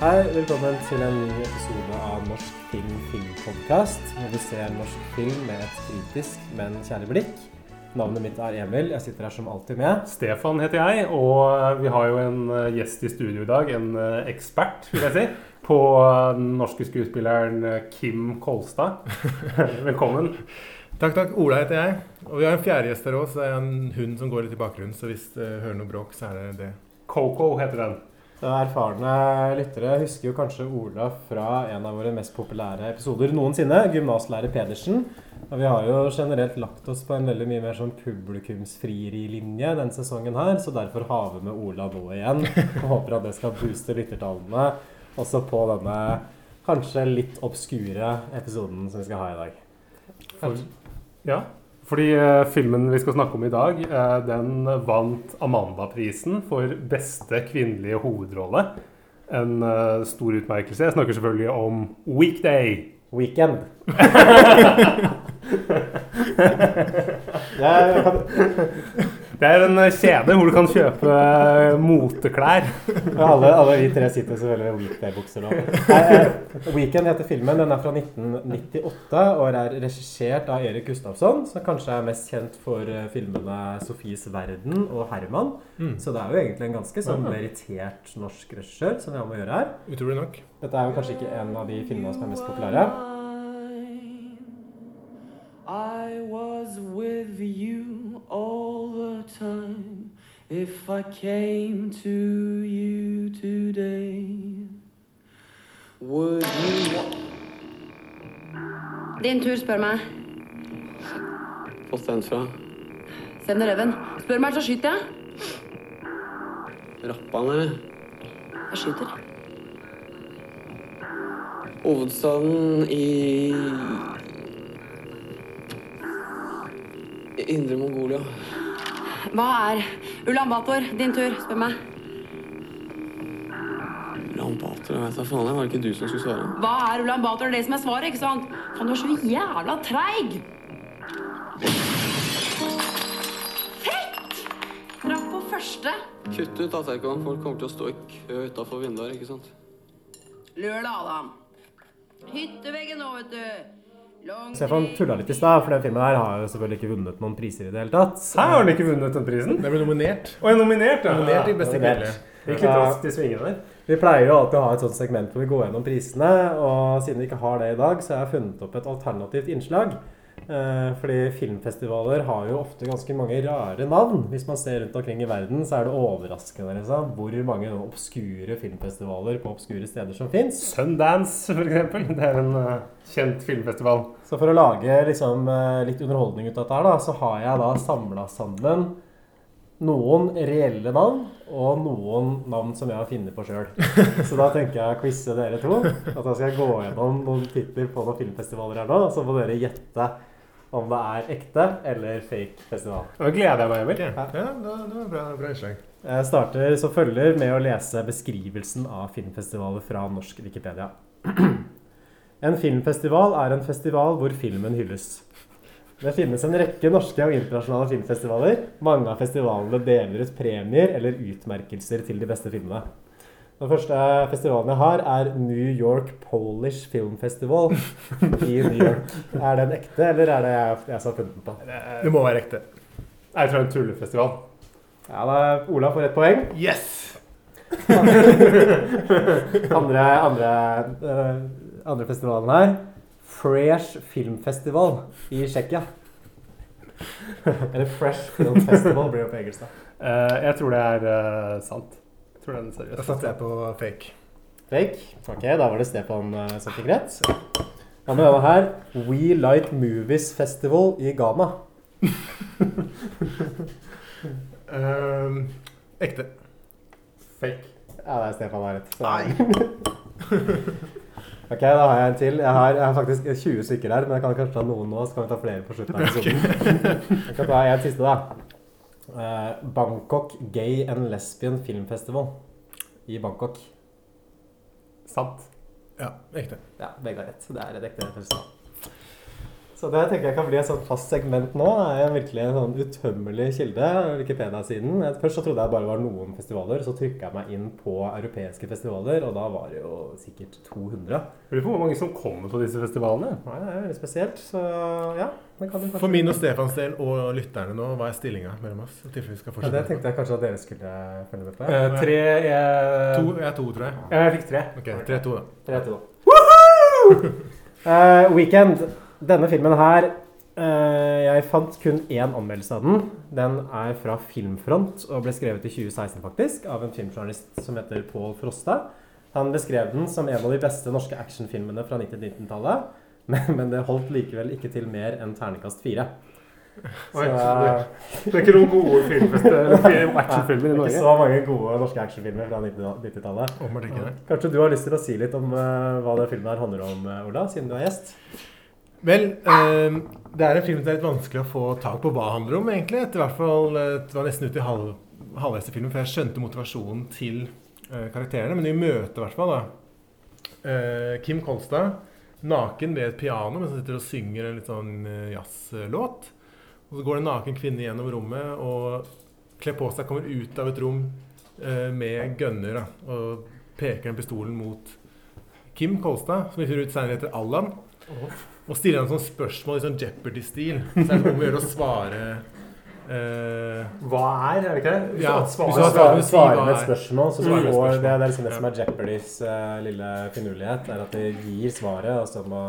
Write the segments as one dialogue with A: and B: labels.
A: Hei, velkommen til en ny episode av Norsk film filmpodkast, hvor vi ser norsk film med et kritisk, men kjærlig blikk. Navnet mitt er Emil. Jeg sitter her som alltid med.
B: Stefan heter jeg, og vi har jo en eh, gjest i studio i dag. En eh, ekspert, vil jeg si, på eh, den norske skuespilleren eh, Kim Kolstad. Velkommen.
C: Takk, takk. Ola heter jeg. Og vi har en fjerde gjest her òg, så det er en hund som går litt i bakgrunnen. Så hvis du hører noe bråk, så er det det.
B: Coco heter den.
A: Erfarne lyttere husker jo kanskje Ola fra en av våre mest populære episoder noensinne, Gymnaslærer Pedersen. Og vi har jo generelt lagt oss på en veldig mye mer sånn publikumsfrieri-linje sesongen her, så derfor har vi med Ola nå igjen. Og håper at det skal booste lyttertallene også på denne kanskje litt obskure episoden som vi skal ha i dag.
B: For, ja, fordi eh, filmen vi skal snakke om i dag, eh, den vant Amanda-prisen for beste kvinnelige hovedrolle. En eh, stor utmerkelse. Jeg snakker selvfølgelig om Weekday.
A: Weekend. Jeg kan,
B: Det er en eh, kjede hvor du kan kjøpe eh, moteklær.
A: alle, alle vi tre sitter selvfølgelig i weekday-bukser nå. Eh, Weekend heter filmen. Den er fra 1998 og er regissert av Erik Gustavsson, som kanskje er mest kjent for eh, filmene 'Sofies verden' og 'Herman'.
C: Mm.
A: Så det er jo egentlig en ganske sånn merittert norsk regissør som vi har med å gjøre her.
C: Utrolig nok.
A: Dette er jo kanskje ikke en av de filmene som er mest populære.
D: I was with you all the time. If I came to you today, would you
E: Din tur, spør meg.
D: Fått den fra
E: Send reven. Spør meg, så skyter jeg.
D: Rappan, eller?
E: Jeg skyter.
D: Hovedstaden i Indre Mongolia.
E: Hva er Ulan Bator? Din tur, spør meg.
D: Ulan Bator, jeg vet da faen. Var det ikke du som skulle svare?
E: Hva er Ulan Bator? Det er det som er svaret, ikke sant? Faen, du er så jævla treig! Fett! Traff på første.
D: Kutt ut, da, Terkon. Folk kommer til å stå i kø utafor vinduet her, ikke sant?
E: Lørdag, Adam. Hytteveggen nå, vet du. Long
A: Stefan tulla litt i stad, for den filmen her har jo selvfølgelig ikke vunnet noen priser i det hele tatt.
B: Her har den ikke vunnet den prisen.
C: Den ble nominert.
B: Og er nominert, ja.
C: Nominert i beste
A: nominert.
C: kvinnelige.
B: Gikk litt raskt i svingene der.
A: Vi pleier jo alltid å ha et sånt segment hvor vi går gjennom prisene, og siden vi ikke har det i dag, så har jeg funnet opp et alternativt innslag. Eh, fordi filmfestivaler har jo ofte ganske mange rare navn. Hvis man ser rundt omkring i verden, så er det overraskende liksom, hvor mange obskure filmfestivaler på obskure steder som fins.
B: Sundance, eksempel. Det er en uh, kjent filmfestival.
A: Så for å lage liksom, eh, litt underholdning ut av dette, her, da, så har jeg da samla sammen noen reelle navn og noen navn som jeg har funnet på sjøl. Så da tenker jeg å quize dere to. At da skal jeg gå gjennom noen titler på noen filmfestivaler her nå, så får dere gjette om det er ekte eller fake festival.
B: Nå gleder jeg meg, Emil.
C: Ja, det var det var bra, bra innslag.
A: Jeg starter som følger med å lese beskrivelsen av filmfestivaler fra norsk Wikipedia. En filmfestival er en festival hvor filmen hylles. Det finnes en rekke norske og internasjonale filmfestivaler. Mange av festivalene deler ut premier eller utmerkelser til de beste filmene. Den første festivalen jeg har, er New York Polish Film Festival i New York. Er den ekte, eller er det jeg, jeg som har funnet den på?
C: Det må være ekte.
B: Jeg tror det er en tullefestival.
A: Ja, da, Ola får ett poeng.
C: Yes!
A: Andre, andre, eh, andre festivalen her Fresh Filmfestival i Tsjekkia. Eller Fresh Film Festival blir det på engelsk. da.
B: Eh, jeg tror det er eh, sant. Jeg den det er
C: Da satser jeg på fake.
A: Fake. Ok, da var det Stefan uh, som fikk rett. Hva med denne her? We Like Movies Festival i Ghana.
C: um, ekte.
B: Fake.
A: Ja, det er Stefan har rett. Så- Ok, da har jeg en til. Jeg har, jeg har faktisk 20 stykker her, men jeg kan kanskje ta noen nå, så kan vi ta flere på slutten av episoden. Jeg kan ta en siste, da. Eh, Bangkok Gay and Lesbian Filmfestival i Bangkok.
B: Sant.
C: Ja, ekte.
A: Ja, begge har rett. Det er et ekte festival. Så det tenker jeg kan bli et sånt fast segment nå. Det er virkelig en sånn utømmelig kilde. Wikipedia-siden. Først så trodde jeg bare var noen festivaler, så trykka jeg meg inn på europeiske festivaler, og da var det jo sikkert 200.
B: Lurer på hvor mange som kommer på disse festivalene.
A: Nei, det er veldig spesielt, så ja.
C: For min og Stefans del og lytterne nå, hva er stillinga mellom oss? I vi skal
A: ja, Det tenkte jeg kanskje at dere skulle følge med på.
B: Uh, tre jeg,
C: To, jeg er to, tror jeg.
B: Jeg fikk tre.
C: Ok, 3-2, da.
A: Tre to, da. Eh, weekend. Denne filmen her uh, Jeg fant kun én anmeldelse av den. Den er fra Filmfront og ble skrevet i 2016 faktisk av en filmjournalist som heter Pål Frosta. Han beskrev den som en av de beste norske actionfilmene fra 90-tallet. Men, men det holdt likevel ikke til mer enn terningkast fire.
B: Oi,
A: Så,
B: det,
A: eh,
B: det er ikke noen gode film- actionfilmer i
A: er ikke så mange gode norske actionfilmer fra 90-tallet.
C: Åpenbart.
A: Kanskje du har lyst til å si litt om uh, hva den filmen her handler om, eh, Ola, siden du er gjest?
C: Vel, eh, det er en film det er litt vanskelig å få tak på hva det handler om, egentlig. Etter hvert fall, Det var nesten ute i halv, halvveis i filmen, for jeg skjønte motivasjonen til eh, karakterene. Men vi møter i hvert fall da eh, Kim Kolstad naken ved et piano mens han sitter og synger en litt sånn eh, jazzlåt. Og så går det en naken kvinne gjennom rommet og kler på seg, kommer ut av et rom eh, med gønner og peker den pistolen mot Kim Kolstad, som vi finner ut senere heter Allan. Og stiller han sånn spørsmål i sånn Jeopardy-stil. Så er det om å gjøre å svare
B: Hva er, er det ikke det? Hvis
C: Ja,
B: du svarer-
C: hvis du
A: svarer med et spørsmål, så
C: Svarer med et
A: det, det er liksom det som er Jeopardys uh, lille finurlighet, er at de gir svaret, og så må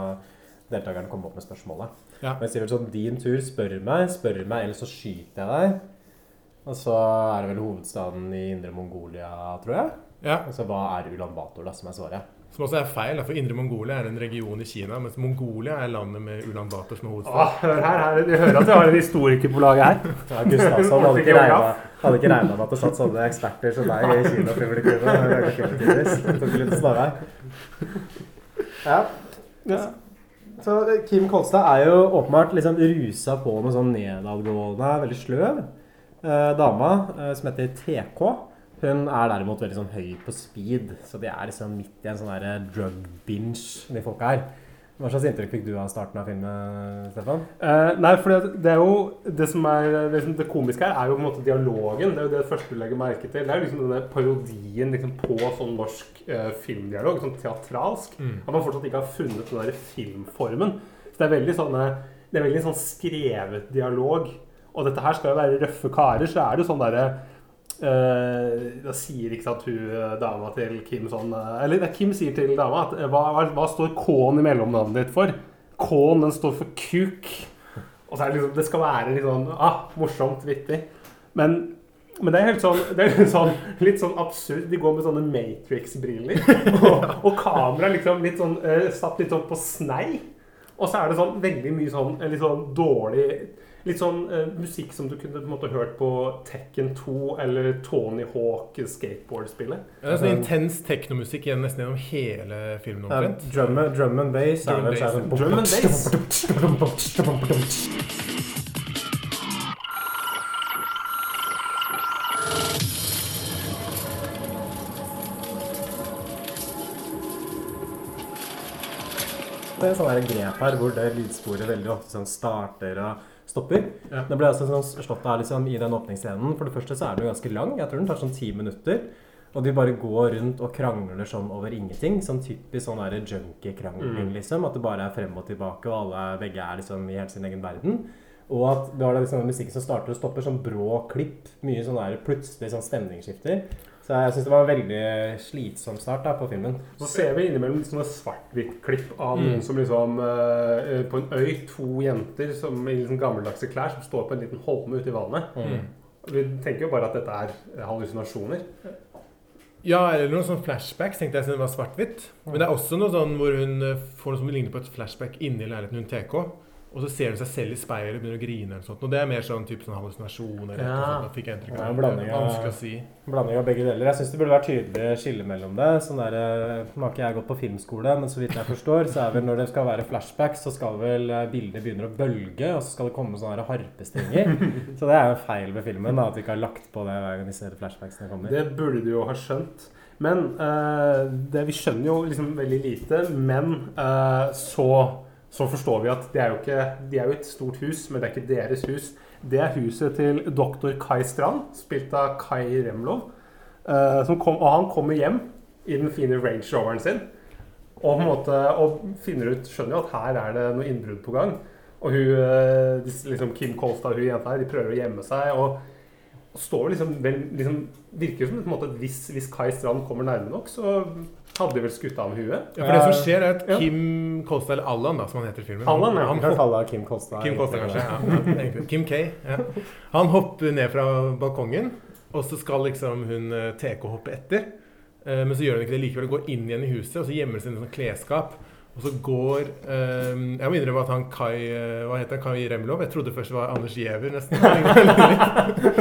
A: deltakeren komme opp med spørsmålet.
C: Ja.
A: Men jeg sier vel sånn, din tur, spør meg, spør meg, eller så skyter jeg deg. Og så er det vel hovedstaden i Indre Mongolia, tror jeg.
C: Ja,
A: Og så hva er Ulan Bator, da, som er svaret.
C: Som også er feil, for Indre Mongolia er en region i Kina, mens Mongolia er landet med Ulan Bator som hovedstad.
B: Ah, hør her, her, jeg hører at jeg har en historiker på laget her.
A: Ja, Gustavsson hadde ikke regna hadde ikke regnet med at det satt sånne eksperter som deg i litt snarvei. Ja. Så eh, Kim Kolstad er jo åpenbart liksom rusa på med sånn nedadgående, veldig sløv eh, dama eh, som heter TK. Hun er derimot veldig sånn høy på speed, så de er liksom midt i en sånn der drug binge, de folka her. Hva slags inntrykk fikk du av starten av filmen, Stefan?
B: Eh, nei, for det er jo Det som er liksom, det komiske her, er jo på en måte dialogen. Det er jo det første du legger merke til. Det er jo liksom denne parodien liksom, på sånn norsk eh, filmdialog, sånn teatralsk.
C: Mm.
B: At man fortsatt ikke har funnet den der filmformen. Så det er veldig sånn, Det er veldig sånn skrevet dialog. Og dette her skal jo være røffe karer, så er det jo sånn derre eh, Da sier ikke sant hun eh, dama til Kim sånn eh, Eller det er Kim sier til dama at eh, hva, hva, står K-en i mellomnavnet ditt for? K-en den står for kuk. Og så er det liksom Det skal være litt sånn ah, morsomt, vittig. Men men det er helt sånn, det er litt sånn, litt sånn absurd. De går med sånne Matrix-briller. Og, og kameraet liksom litt sånn, uh, satt litt sånn på snei. Og så er det sånn veldig mye sånn eh, litt sånn dårlig Litt sånn eh, musikk som du kunne på en måte hørt på Tekken 2 eller Tony Hawk skateboard-spillet.
C: Ja, det er sånn intens teknomusikk igjen nesten gjennom hele filmen
A: Ja, drum, drum and bass
C: Drum
A: and
C: bass,
B: Drum and
A: Det er sånn grep her hvor det lydsporet veldig ofte sånn starter og stopper.
B: Ja.
A: Det ble altså sånn slått av liksom, i den åpningsscenen. For det første så er den jo ganske lang. Jeg tror den tar sånn ti minutter. Og de bare går rundt og krangler sånn over ingenting. Sånn typisk sånn junkie-krangling,
B: Mm.
A: liksom. At det bare er frem og tilbake, og alle begge er liksom i helt sin egen verden. Og at du har liksom den musikken som starter og stopper, sånn brå klipp. Mye sånn der plutselig sånn stemningsskifter. Så jeg syns det var en veldig slitsom start da, på filmen.
B: Så ser vi innimellom sånne svart-hvitt-klipp av
C: Mm.
B: som liksom uh, På en øy, to jenter som i liksom gammeldagse klær som står på en liten holme ute i vannet.
C: Mm.
B: Vi tenker jo bare at dette er hallusinasjoner.
C: Ja, eller noen sånn flashbacks, tenkte jeg siden det var svart-hvitt. Men det er også noe sånn hvor hun eh, får noe som ligner på et flashback inni leiligheten hun TK. Og så ser hun seg selv i speilet og begynner å grine. eller sånt. Og det er mer sånn type sånn hallusinasjon. eller
A: Ja.
C: sånt, da fikk jeg inntrykk av.
A: en blanding av-
C: Vanskelig å si.
A: Blanding av begge deler. Jeg syns det burde vært tydelig skille mellom det. Sånn der, eh, Nå har ikke jeg gått på filmskole, men så vidt jeg forstår, så er vel når det skal være flashback, så skal vel eh, bildet begynne å bølge, og så skal det komme sånne her harpestrenger. Så det er jo feil ved filmen, da, at vi ikke har lagt på det hver gang vi ser flashbacksene kommer.
B: Det burde du jo ha skjønt. Men uh, det, vi skjønner jo liksom veldig lite. Men uh, så, så forstår vi at det er jo ikke De er jo et stort hus, men det er ikke deres hus. Det er huset til doktor Kai Strand, spilt av Kai Remlov. eh, kom, og han kommer hjem i den fine Range Roveren sin og, måte, og finner ut, skjønner jo at her er det noe innbrudd på gang. Og hun, eh, liksom Kim Kolstad hun jenta her, de prøver å gjemme seg. og står liksom, vel, liksom Virker som en måte, at hvis, hvis Kai Strand kommer nærme nok, så hadde vel skutt av huet.
C: Ja, for det som skjer, er at
B: Ja.
C: Kim Kolstad, eller Allan, da, som han heter i filmen
B: Allan, ja.
C: han
A: Vi kan kalle Kim Kolstad.
C: Kim Kolstad, kanskje. Ja, ja. Kim K. Ja. Han hopper ned fra balkongen, og så skal liksom hun eh, TK hoppe etter. Eh, Men så gjør hun ikke det likevel. Går inn igjen i huset, og så gjemmer hun seg i en sånn klesskap. Og så går eh, Jeg må innrømme at han Kai eh, Hva heter han? Kai Remlov? Jeg trodde først det var Anders Giæver, nesten.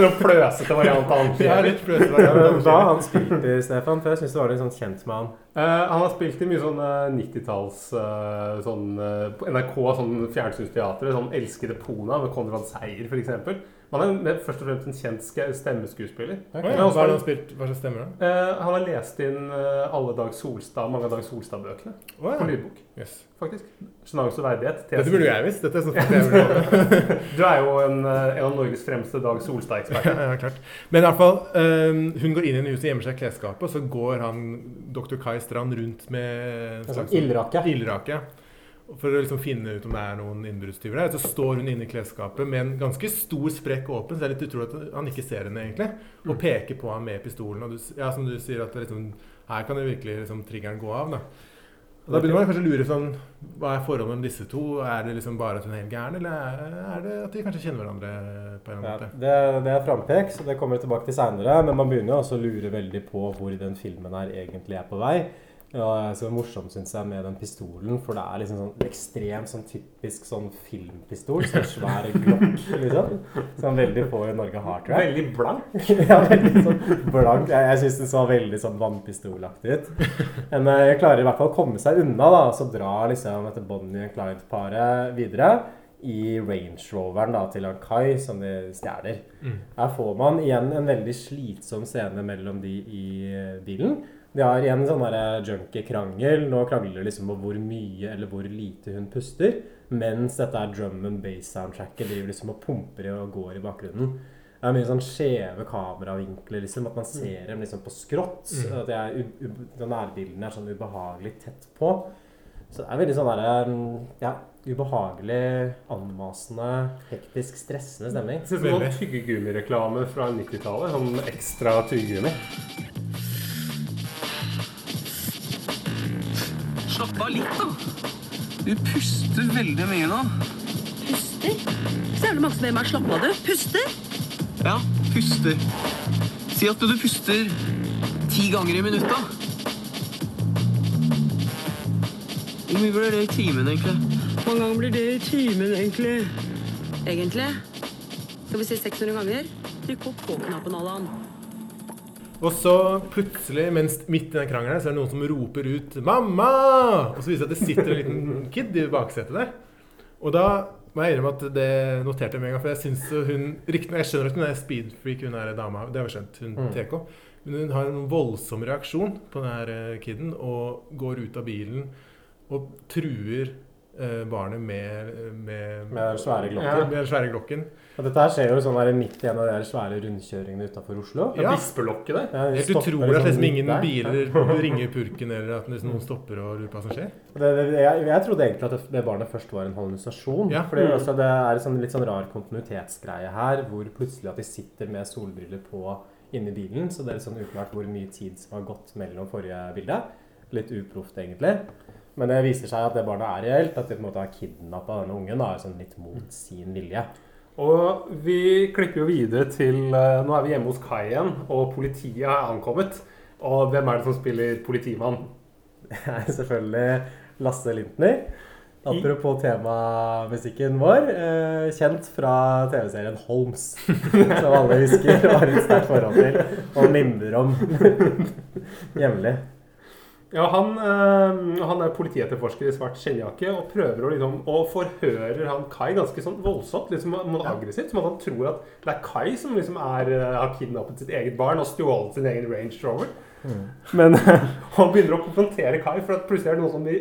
B: Noen pløsete variant av han.
C: Ja, litt pløsete variant av Anders
A: Hva har han spilt i, Stefan? For jeg syns det var litt sånn kjent med han.
B: Eh, han har spilt i mye sånn eh, 90-talls eh, sånn, eh, På NRK, sånn fjernsynsteater. Sånn 'Elskede Pona' med Konrad Seier, f.eks. Men han er først og fremst en kjent stemmeskuespiller.
C: Okay.
A: Ok.
C: ja, Hva har han spilt? Hva slags stemmer da?
B: Eh, han har lest inn eh, alle Dag Solstad, mange av Dag Solstad-bøkene
C: ja.
B: på lydbok,
C: Yes.
B: faktisk. 'Sjenanse og verdighet'.
C: Dette burde jo jeg visst. Dette er sånn jeg.
B: Du er jo en, eh, en av Norges fremste Dag Solstad-eksperter.
C: Ja, klart. Men i alle fall, hun går inn i huset, gjemmer seg i klesskapet, og så går han dr. Kai Strand rundt med en
A: sånn
C: slags
A: ildrake.
C: For å liksom finne ut om det er noen innbruddstyver der. Så står hun inne i klesskapet med en ganske stor sprekk åpen, så det er litt utrolig at han ikke ser henne, egentlig. Og peker på ham med pistolen. Og du, ja, som du sier, at det liksom, her kan jo virkelig liksom, triggeren gå av. da. Og da begynner man kanskje å lure sånn Hva er forholdet mellom disse to? Er det liksom bare at hun er helt gæren, eller er- det at de kanskje kjenner hverandre på en
A: Ja,
C: måte?
A: det, det er frampek, så det kommer vi tilbake til seinere. Men man begynner jo også å lure veldig på hvor den filmen her egentlig er på vei. Ja, det så morsomt syns jeg med den pistolen, for det er liksom sånn ekstremt sånn typisk sånn filmpistol. Sånn svær glokk, liksom. Som veldig få i Norge har, tror jeg.
B: Veldig blank.
A: ja, veldig sånn blank. Jeg, jeg syns den så veldig sånn vannpistolaktig ut. Men eh, jeg klarer i hvert fall å komme seg unna, da. Og så drar liksom dette Bonnie og Clyde-paret videre i Range Roveren da, til Kai, som de stjeler.
C: Mm.
A: Her får man igjen en veldig slitsom scene mellom de i eh, bilen. De har igjen en sånn der junkie krangel. Nå krangler de liksom om hvor mye eller hvor lite hun puster. Mens dette er drum and bass-soundtracket driver liksom og pumper i og går i bakgrunnen. Det er mye sånn skjeve kameravinkler, liksom. At man ser dem liksom på skrått.
C: Mm.
A: At de er, u- u- nærbildene er sånn ubehagelig tett på. Så det er veldig sånn derre Ja, ubehagelig, anmasende, hektisk, stressende stemning.
B: Det er som
C: Veldig.
B: tyggegummireklame fra 90-tallet. Sånn ekstra tyggegummi.
F: Slapp av litt, da. Du puster veldig mye nå.
E: Puster? Så jævlig mange som ber meg slappe av, du. Puster?
F: Ja, puster. Si at du puster ti ganger i minuttet. da. Hvor mye blir det i timen, egentlig?
E: Hvor mange ganger blir det i timen, egentlig? Egentlig? Skal vi si 600 ganger? Trykk på på-knappen, Allan.
C: Og så plutselig, mens midt i den krangelen, så er det noen som roper ut 'Mamma!' Og så viser det seg at det sitter en liten kid i baksetet der. Og da må jeg innrømme at det noterte jeg med en gang, for jeg syns hun Riktignok, jeg skjønner at hun er speedfreak, hun er dama, det har vi skjønt, hun
A: Mm.
C: TK. Men hun har en voldsom reaksjon på den her eh, kiden og går ut av bilen og truer barnet med, med,
A: Med den svære
C: Ja,
A: glokken.
C: med den svære glokken.
A: Og dette her skjer jo sånn der midt i en av de svære rundkjøringene utafor Oslo.
B: Ja.
C: Ja.
B: Bispelokket der.
A: Ja, de
C: Helt utrolig at
A: liksom
C: liksom ingen
A: der.
C: biler ringer purken, eller at liksom noen stopper og lurer på hva som skjer.
A: Det, det, jeg, jeg trodde egentlig at det- barnet først var en hallusinasjon.
C: Ja.
A: For altså, Det er en sånn, litt sånn rar kontinuitetsgreie her, hvor plutselig at de sitter med solbriller på inni bilen. Så det er litt sånn uklart hvor mye tid som har gått mellom forrige bilde. Litt uproft, egentlig. Men det viser seg at det barnet er reelt. At de på en måte har kidnappa denne ungen da, sånn litt mot sin vilje.
B: Og vi klipper jo videre til eh, Nå er vi hjemme hos Kai igjen, og politiet har ankommet. Og hvem er det som spiller politimann?
A: Det er selvfølgelig Lasse Lintner. Apropos temamusikken vår. Eh, kjent fra TV-serien Holmes. Som alle husker og har et sterkt forhold til. Og mimrer om jevnlig.
B: Ja, han, øh, han er politietterforsker i svart skinnjakke og prøver å liksom Og forhører han Kai ganske sånn voldsomt, liksom aggressivt. Som at han tror at det er Kai som liksom er, eh, har kidnappet sitt eget barn og stjålet sin egen Range Rover. Men han begynner å konfrontere Kai, for at plutselig er det noen som de,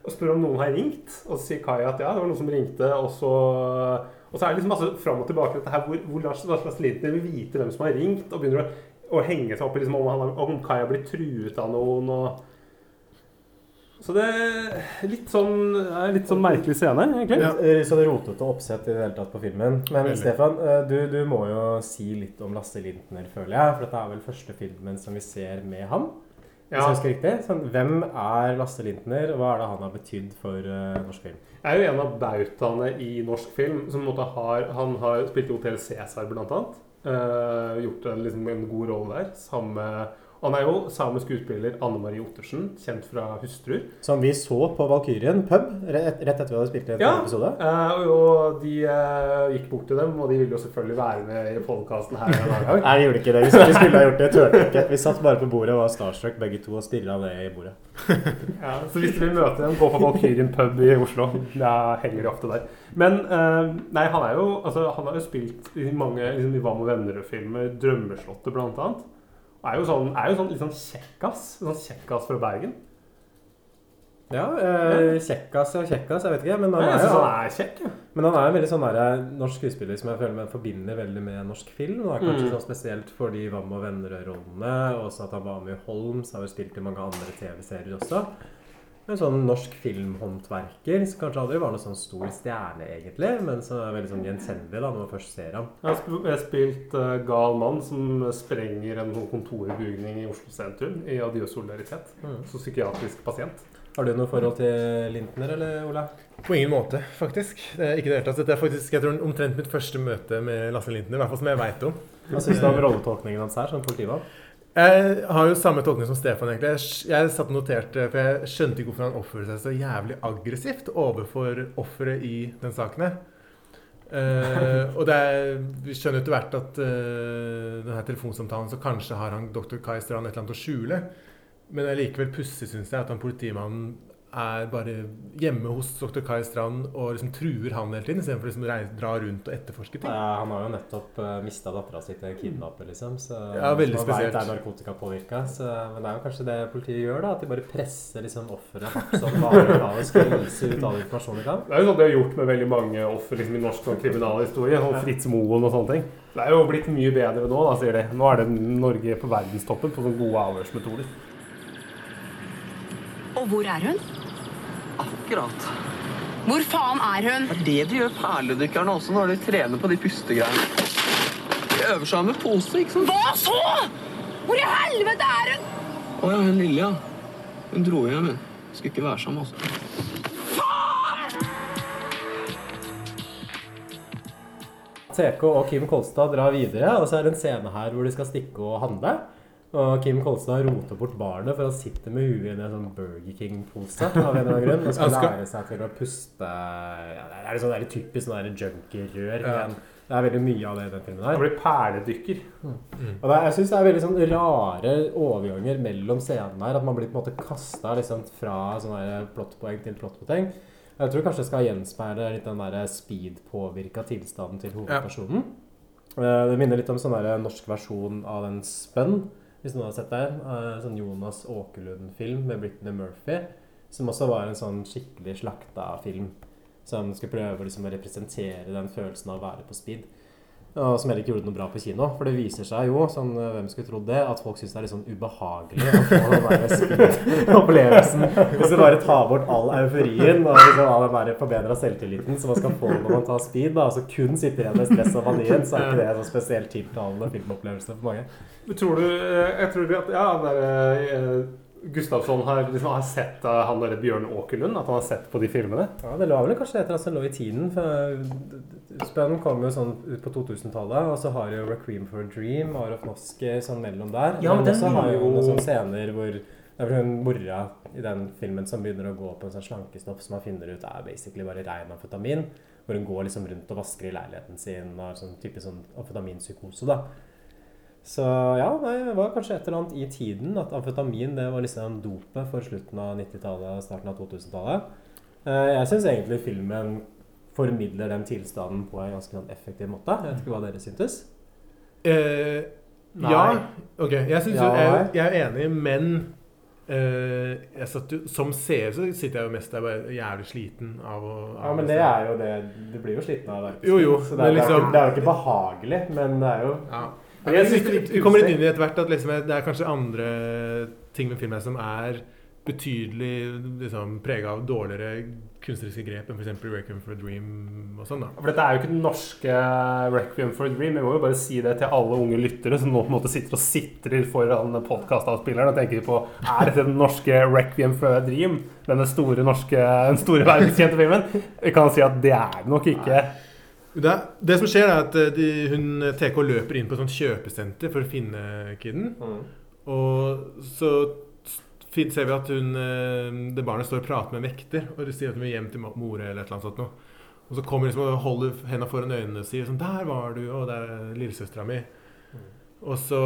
B: og spør om noen har ringt. Og så sier Kai at ja, det var noen som ringte. Og så, og så er det liksom masse fram og tilbake dette her, hvor, hvor Lars, Lars Lintner vil vite hvem som har ringt, og begynner å, å henge seg opp i liksom, om, han, om Kai har blitt truet av noen. og så det er litt sånn, er litt sånn merkelig scene, egentlig.
A: Litt sånn rotete oppsett i det hele tatt på filmen. Men
C: Veldig.
A: Stefan, eh, du, du må jo si litt om Lasse Lintner, føler jeg. For dette er vel første filmen som vi ser med ham. Hvis
B: Ja.
A: jeg husker riktig. Sånn, hvem er Lasse Lintner, og hva er det han har betydd for uh, norsk film?
B: Jeg er jo en av bautaene i norsk film. Som har, han har spilt i Hotell Cæsar, blant annet. Uh, gjort en, liksom, en god rolle der. Sammen med Han er jo samisk skuespiller Anne Marie Ottersen, kjent fra 'Hustruer'.
A: Som vi så på Valkyrien pub rett, rett etter vi hadde spilt i en
B: Ja.
A: episode.
B: Ja, og de eh, gikk bort til dem, og de ville jo selvfølgelig være med i podkasten her.
A: Nei, de gjorde ikke det. Vi skulle, vi skulle ha gjort det. Turte ikke. Vi satt bare på bordet og var starstruck begge to og stirra ned i bordet.
B: Ja, så hvis du vil møte dem, gå på Valkyrien pub i Oslo. Da henger de ofte der. Men eh, nei, han er jo altså, Han har jo spilt i mange liksom, i Hva med venner-filmer. 'Drømmeslottet', blant annet. Er jo sånn, er jo sånn litt sånn kjekkas. Sånn kjekkas fra Bergen.
A: Ja, eh, kjekkas og kjekkas, jeg vet ikke. Men han
B: Jeg
A: er
B: synes
A: jo
B: han er kjekk. Ja.
A: Men han er en veldig sånn der, norsk skuespiller som jeg føler meg forbinder veldig med norsk film. Er kanskje
B: Mm.
A: sånn spesielt for de Vam og venner-rollene, og også at han var med i Holmes, har jo spilt i mange andre TV-serier også. En sånn norsk filmhåndverker som kanskje aldri var noen sånn stor stjerne, egentlig, men som er veldig sånn gjenkjennelig da, når man først ser ham.
B: Jeg har sp- jeg har spilt uh, gal mann som sprenger en kontorbygning i Oslo sentrum i Adjø solidaritet.
A: Mm.
B: Som psykiatrisk pasient.
A: Har du noe forhold til Lintner, eller Ola?
C: På ingen måte, faktisk. Det er ikke det hele tatt. Dette er faktisk jeg tror, omtrent mitt første møte med Lasse Lintner, i hvert fall som jeg veit om.
A: Hva syns du om rolletolkningen hans her som politimann?
C: Jeg har jo samme tolkning som Stefan. egentlig. Jeg, satt og noterte, for jeg skjønte ikke hvorfor han oppførte seg så jævlig aggressivt overfor offeret i den saken. Eh, og er, Vi skjønner etter hvert at uh, denne telefonsamtalen så kanskje har han dr. Kai Strand et eller annet å skjule. Men likevel pussig, syns jeg, at han politimannen er bare hjemme hos dr. Kai Strand og liksom truer han hele tiden, istedenfor å liksom dra rundt og etterforske ting.
A: Ja, han har jo nettopp uh, mista dattera si til en kidnapper, liksom. Så,
C: Ja, veldig
A: man vet
C: spesielt.
A: er narkotikapåvirka. så- Men det er jo kanskje det politiet gjør, da. At de bare presser liksom offeret Som varer av og skvise ut all informasjon de kan.
B: Det er jo sånn de har gjort med veldig mange offer liksom, i norsk sånn, kriminalhistorie. Og Fritz Moen og sånne ting. Det er jo blitt mye bedre nå, da, sier de. Nå er det Norge på verdenstoppen på sånne gode avhørsmetoder.
G: Og hvor er hun?
D: Akkurat.
G: Hvor faen er hun?
D: Det er det de gjør perledykkerne også når de trener på de pustegreiene. De øver seg med pose, ikke sant?
G: Hva så? Hvor i helvete er hun?
D: Å ja, hun lille, ja. Hun dro hjem, hun. Skulle ikke være sammen med oss.
A: TK og Kim Kolstad drar videre, og så er det en scene her hvor de skal stikke og handle. Og Kim Kolstad roter bort barnet, for han sitter med huet i en sånn Burger King-pose. av en eller annen grunn, Og skal
C: skal-
A: lære seg til å puste ja, Det er sånn det er typisk sånn der junkie-rør.
C: Ja.
A: Det er veldig mye av det i den filmen her.
B: Det blir perledykker.
A: Og det, jeg syns det er veldig sånn rare overganger mellom scenene her. At man blir på en måte kasta liksom fra sånn der plottpoeng til plottpoeng. Jeg tror kanskje det skal gjenspeile litt den der speed-påvirka tilstanden til hovedpersonen. Ja. Det minner litt om sånn der norsk versjon av den Spun, hvis noen har sett det. her. Sånn Jonas Åkerlund-film med Britney Murphy. Som også var en sånn skikkelig slakta film. Som skulle prøve liksom å representere den følelsen av å være på speed. Og som heller ikke gjorde noe bra på kino. For det viser seg jo, sånn, eh, hvem skulle trodd det, at folk syns det er litt sånn ubehagelig å få den der speed-opplevelsen. Hvis du bare tar bort all euforien og liksom all den der selvtilliten som man skal få når man tar speed, da, altså kun sitter igjen med stress og vanien, så er ikke det en sånn spesielt tiltalende filmopplevelse for mange.
B: Tror du eh, Jeg tror at ja, han der, eh, Gustavsson har, liksom, har sett uh, han derre Bjørn Åkerlund? At han har sett på de filmene?
A: Ja, Det lå vel kanskje etter at det lå i tiden. for Spønn kom jo sånn ut på 2000-tallet, og så har jo 'Requiem for a Dream' og Arof Moske sånn mellom der.
B: Ja, men
A: men også har jo noen sånne scener hvor Det er vel hun mora i den filmen som begynner å gå på en sånn slankestoff som man finner ut er basically bare rein amfetamin. Hvor hun går liksom rundt og vasker i leiligheten sin og har sånn type sånn amfetaminpsykose. da. Så ja, nei, det var kanskje et eller annet i tiden at amfetamin det var liksom dopet for slutten av 90-tallet og starten av 2000-tallet. Eh, Jeg syns egentlig filmen formidler den tilstanden på en ganske sånn effektiv måte. Jeg vet ikke hva dere syntes.
C: Eh, ja. Ok, jeg, synes,
A: Ja,
C: jeg, jeg er enig, men eh, jeg satt jo, som seer så sitter jeg jo mest der bare jævlig sliten av å
A: Ja, men det er jo det Du blir jo sliten av det.
C: Jo, jo,
A: Så er, det, er
C: liksom-
A: det er jo ikke behagelig, men det er jo
C: Ja.
A: Men
C: Jeg synes
A: det er
C: kommer litt inn i etter hvert at liksom, det er kanskje andre ting med filmen som er betydelig liksom, prega av dårligere kunstneriske grep enn f.eks. 'Requiem for a Dream' og sånn. da.
B: For dette er jo ikke den norske Requiem for a Dream. Jeg må jo bare si det til alle unge lyttere som nå på en måte sitter og sitrer foran podkastavspilleren og tenker på Er dette den norske Requiem for a Dream? Denne store norske, den store verdenskjente filmen? Vi kan si at det er det nok ikke.
C: Det, det som skjer, er at eh, de, hun, TK løper inn på et sånt kjøpesenter for å finne kiden.
A: Mm.
C: Og så ser vi at hun, eh, det barnet står og prater med en vekter og de sier at hun vil hjem til mora eller et eller annet sånt noe. Og så kommer hun liksom og holder henda foran øynene og sier sånn 'Der var du, og der er lillesøstera mi'. Og så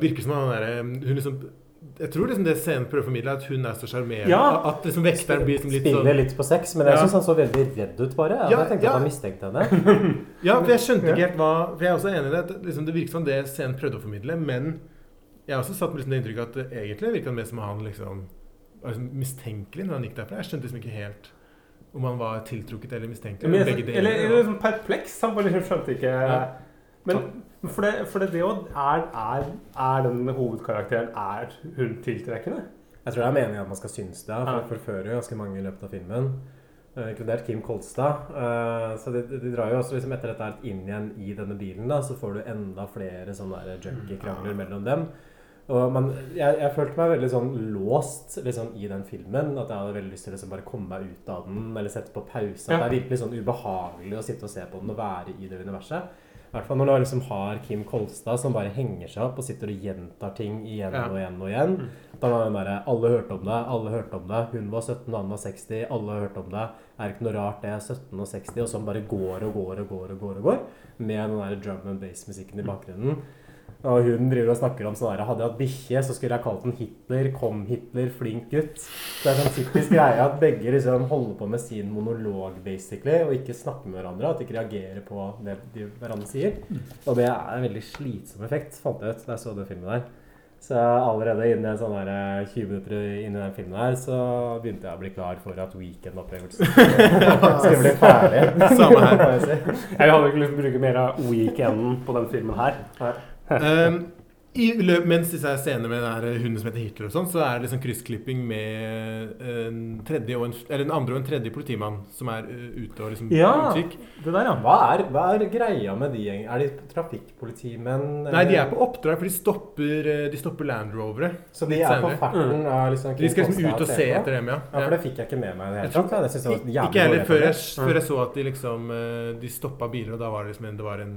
C: virker det som han derre Hun liksom Jeg tror liksom det scenen prøver å formidle, er at hun er så sjarmerende.
B: Ja.
C: At liksom vekteren blir liksom litt
A: Spiller
C: sånn
A: litt på sex, men jeg
C: Ja.
A: syns han så veldig redd ut, bare.
C: Ja,
A: jeg tenkte
C: ja.
A: at han mistenkte henne.
C: Ja, for jeg skjønte ikke helt hva For jeg er også enig i det. at Liksom, det virker som det scenen prøvde å formidle, men jeg har også satt med liksom det inntrykket at det egentlig virka mer som han liksom var liksom mistenkelig når han gikk derfra. Jeg skjønte liksom ikke helt om han var tiltrukket eller mistenkelig.
B: Men,
C: Begge deler.
B: eller, eller liksom perpleks. Han bare liksom skjønte ikke
C: Ja.
B: Men men for det, for det, det jo er, er, er den hovedkarakteren Er hun tiltrekkende?
A: Jeg tror det er meningen at man skal synes det, for
B: Ja.
A: det forfører jo ganske mange i løpet av filmen. Uh, inkludert Kim Kolstad. Uh, så de, de drar jo også liksom etter dette inn igjen i denne bilen. da, Så får du enda flere sånne junkie-krangler mellom dem. Og man, jeg, jeg følte meg veldig sånn låst liksom, i den filmen. At jeg hadde veldig lyst til å liksom, bare komme meg ut av den eller sette på pause. At
B: Ja.
A: det er virkelig sånn ubehagelig å sitte og se på den og være i det universet. Hvert fall når du liksom har Kim Kolstad som bare henger seg opp og sitter og gjentar ting igjen og igjen og igjen. Da var den derre Alle hørte om det, alle hørte om det. Hun var 17, han var 60. Alle hørte om det. Er ikke noe rart det er 17 og 60, og sånn bare går og går og går og går og går. Med den der drum and bass-musikken i bakgrunnen. Og hun driver og snakker om sånn der Hadde jeg hatt bikkje, så skulle jeg kalt den Hitler. Kom, Hitler, flink gutt. Så Det er sånn typisk greie at begge liksom holder på med sin monolog, basically, og ikke snakker med hverandre. At de ikke reagerer på det de hverandre sier. Og det er en veldig slitsom effekt, fant jeg ut da jeg så den filmen der. Så allerede innen en sånn der, eh, 20 minutter inn i den filmen her, så begynte jeg å bli klar for at weekend-opplevelsen skulle bli ferdig.
C: Samme her.
A: må jeg si.
B: Jeg hadde ikke lyst til å bruke mer av weekenden på den filmen her.
C: Um, i mens disse scenene med den hunden som heter Hitler og sånn, så er det liksom kryssklipping med en en, eller en andre og en tredje politimann som er uh, ute og liksom
A: Ja.
C: utkikk.
B: Det der, ja.
A: Hva er, hva er greia med de? Er de trafikkpolitimenn?
C: Nei, de er på oppdrag, for de stopper, uh, de stopper Land Rovere.
A: Så de er på
C: senere.
A: Mm. liksom
C: De skal liksom ut og se etter dem, ja.
A: Ja, for det fikk jeg ikke med meg i det
C: Jeg
A: hele tatt. Jeg var
C: Ikke heller før jeg, før jeg så at de liksom eh, De stoppa biler, og da var det liksom en, det var en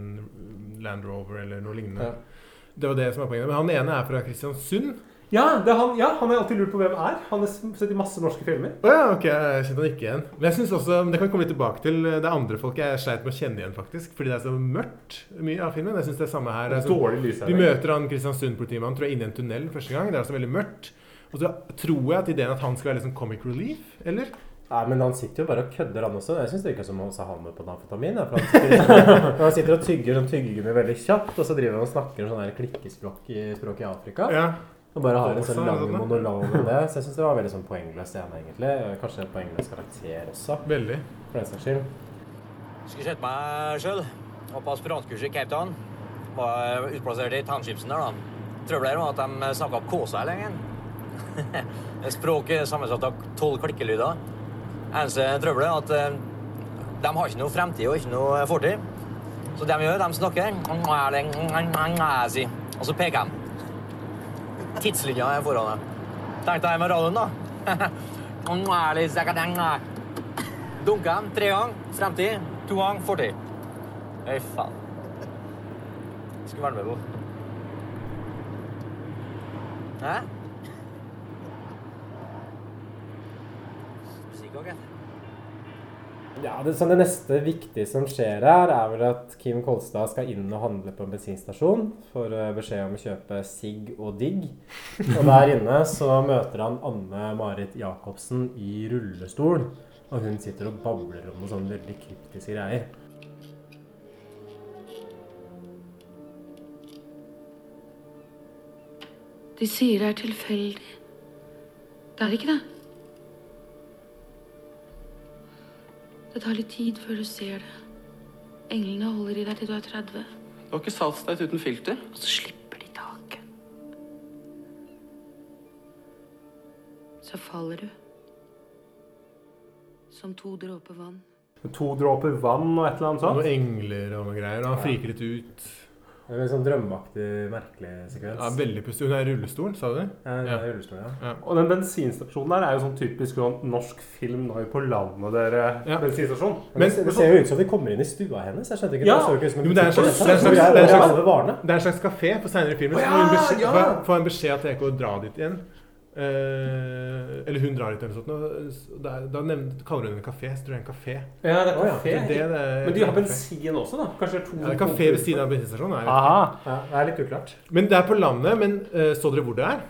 C: Land Rover eller noe lignende.
A: Ja.
C: Det var det som var poenget. Men han ene er fra Kristiansund.
B: Ja, det han, ja, han har alltid lurt på hvem er. Han har sett i masse norske filmer.
C: Oh, ja, ok, jeg kjente han ikke igjen. Men jeg synes også, det kan komme litt tilbake til. Det er andre folk jeg sleit med å kjenne igjen, faktisk. Fordi det er så mørkt, mye av filmen. Jeg synes det er samme her. Det er så,
B: Dårlig
C: vi møter han Kristiansund-politimannen tror jeg, inni en tunnel første gang. Det er altså veldig mørkt. Og så tror jeg at ideen at han skal være liksom comic relief, eller?
A: Nei, men han sitter jo bare og kødder, han også. Jeg syns det virker som han også har med på amfetamin. for Han sitter, han sitter og tygger sånn tyggegummi veldig kjapt, og så driver han og snakker sånn der klikkespråk i, språk i Afrika.
C: Ja.
A: Og bare har en sånn lang monolog om det. Så jeg syns det var veldig sånn poengløs scene, egentlig. Kanskje en poengløs karakter også,
C: Veldig.
A: for den saks skyld.
H: Skulle sett meg sjøl. Var på aspirantkurset i Cape Town. Var utplassert i townshipsen der, da. Trøbbelet var at de snakka kåsa lenge. Språket Språk er sammensatt av tolv klikkelyder. Eneste trøbbelet er at eh, de har ikke noe fremtid og ikke noe fortid. Så det de gjør, de snakker Og så peker de. Tidslinja er foran deg. Tenk deg med radioen, da. Dunker dem tre ganger fremtid, to ganger fortid. Øy, faen. Skulle være med på. Hæ? Pepperkaken.
A: Ja, det, så det neste viktige som skjer her, er vel at Kim Kolstad skal inn og handle på en bensinstasjon. Får eh, beskjed om å kjøpe sigg og digg. Og der inne så møter han Anne Marit Jacobsen i rullestol. Og hun sitter og babler om noen sånne veldig kryptiske greier.
I: De sier det er tilfeldig. Det er ikke det. Det tar litt tid før du ser det. Englene holder i deg til du er 30,
D: Du har ikke saltsteit uten filter.
I: og så slipper de taket. Så faller du. Som to dråper vann.
B: To dråper vann og et eller annet sånt.
C: Noen engler og noe greier. Og han friker litt ut.
A: Det er en sånn drømmeaktig, merkelig sekvens.
C: Ja, veldig pussig. Hun er i rullestol, sa du det?
A: Ja, hun er rullestol, ja.
B: Og den bensinstasjonen der er jo sånn typisk sånn norsk film nå på landet, dere.
C: Ja.
B: Bensinstasjon.
A: Men, det, det ser jo ut som de kommer inn i stua hennes. Jeg skjønte ikke
B: Ja.
A: det. så ikke som
C: Jo, men det er en slags- det er en slags- det en slags- Det er en slags kafé, på senere filmer. så får hun beskjed,
B: ja.
C: får- beskjed at jeg ikke dra dit igjen. Eh, eller hun drar dit eller noe sånt. Da, kaller hun det en kafé. Så tror jeg en kafé.
B: Ja, det er
A: ja.
B: kafé.
C: Det er det det
B: Men de har bensin også, da? Kanskje to
C: Ja, det er kafé ved siden av bensinstasjonen. det.
A: Ja, det er litt uklart.
C: Men det er på landet. Men uh, så dere hvor det er?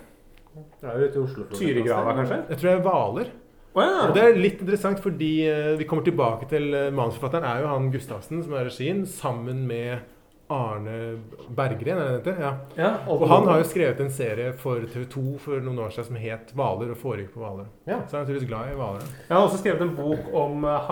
A: Det er jo ute i Oslo.
B: Tyrigrava, kanskje?
C: Jeg tror det er Hvaler.
B: Oh, ja.
C: Og det er litt interessant fordi uh, vi kommer tilbake til uh, manusforfatteren er jo han Gustavsen som er regien, sammen med Arne Berggren, er det det heter? Ja.
B: ja
C: Og han har jo skrevet en serie for TV 2 for noen år siden som het Hvaler og foregikk på Hvaler.
A: Ja.
C: Så er naturligvis glad i Hvaler.
B: Jeg har også skrevet en bok om eh,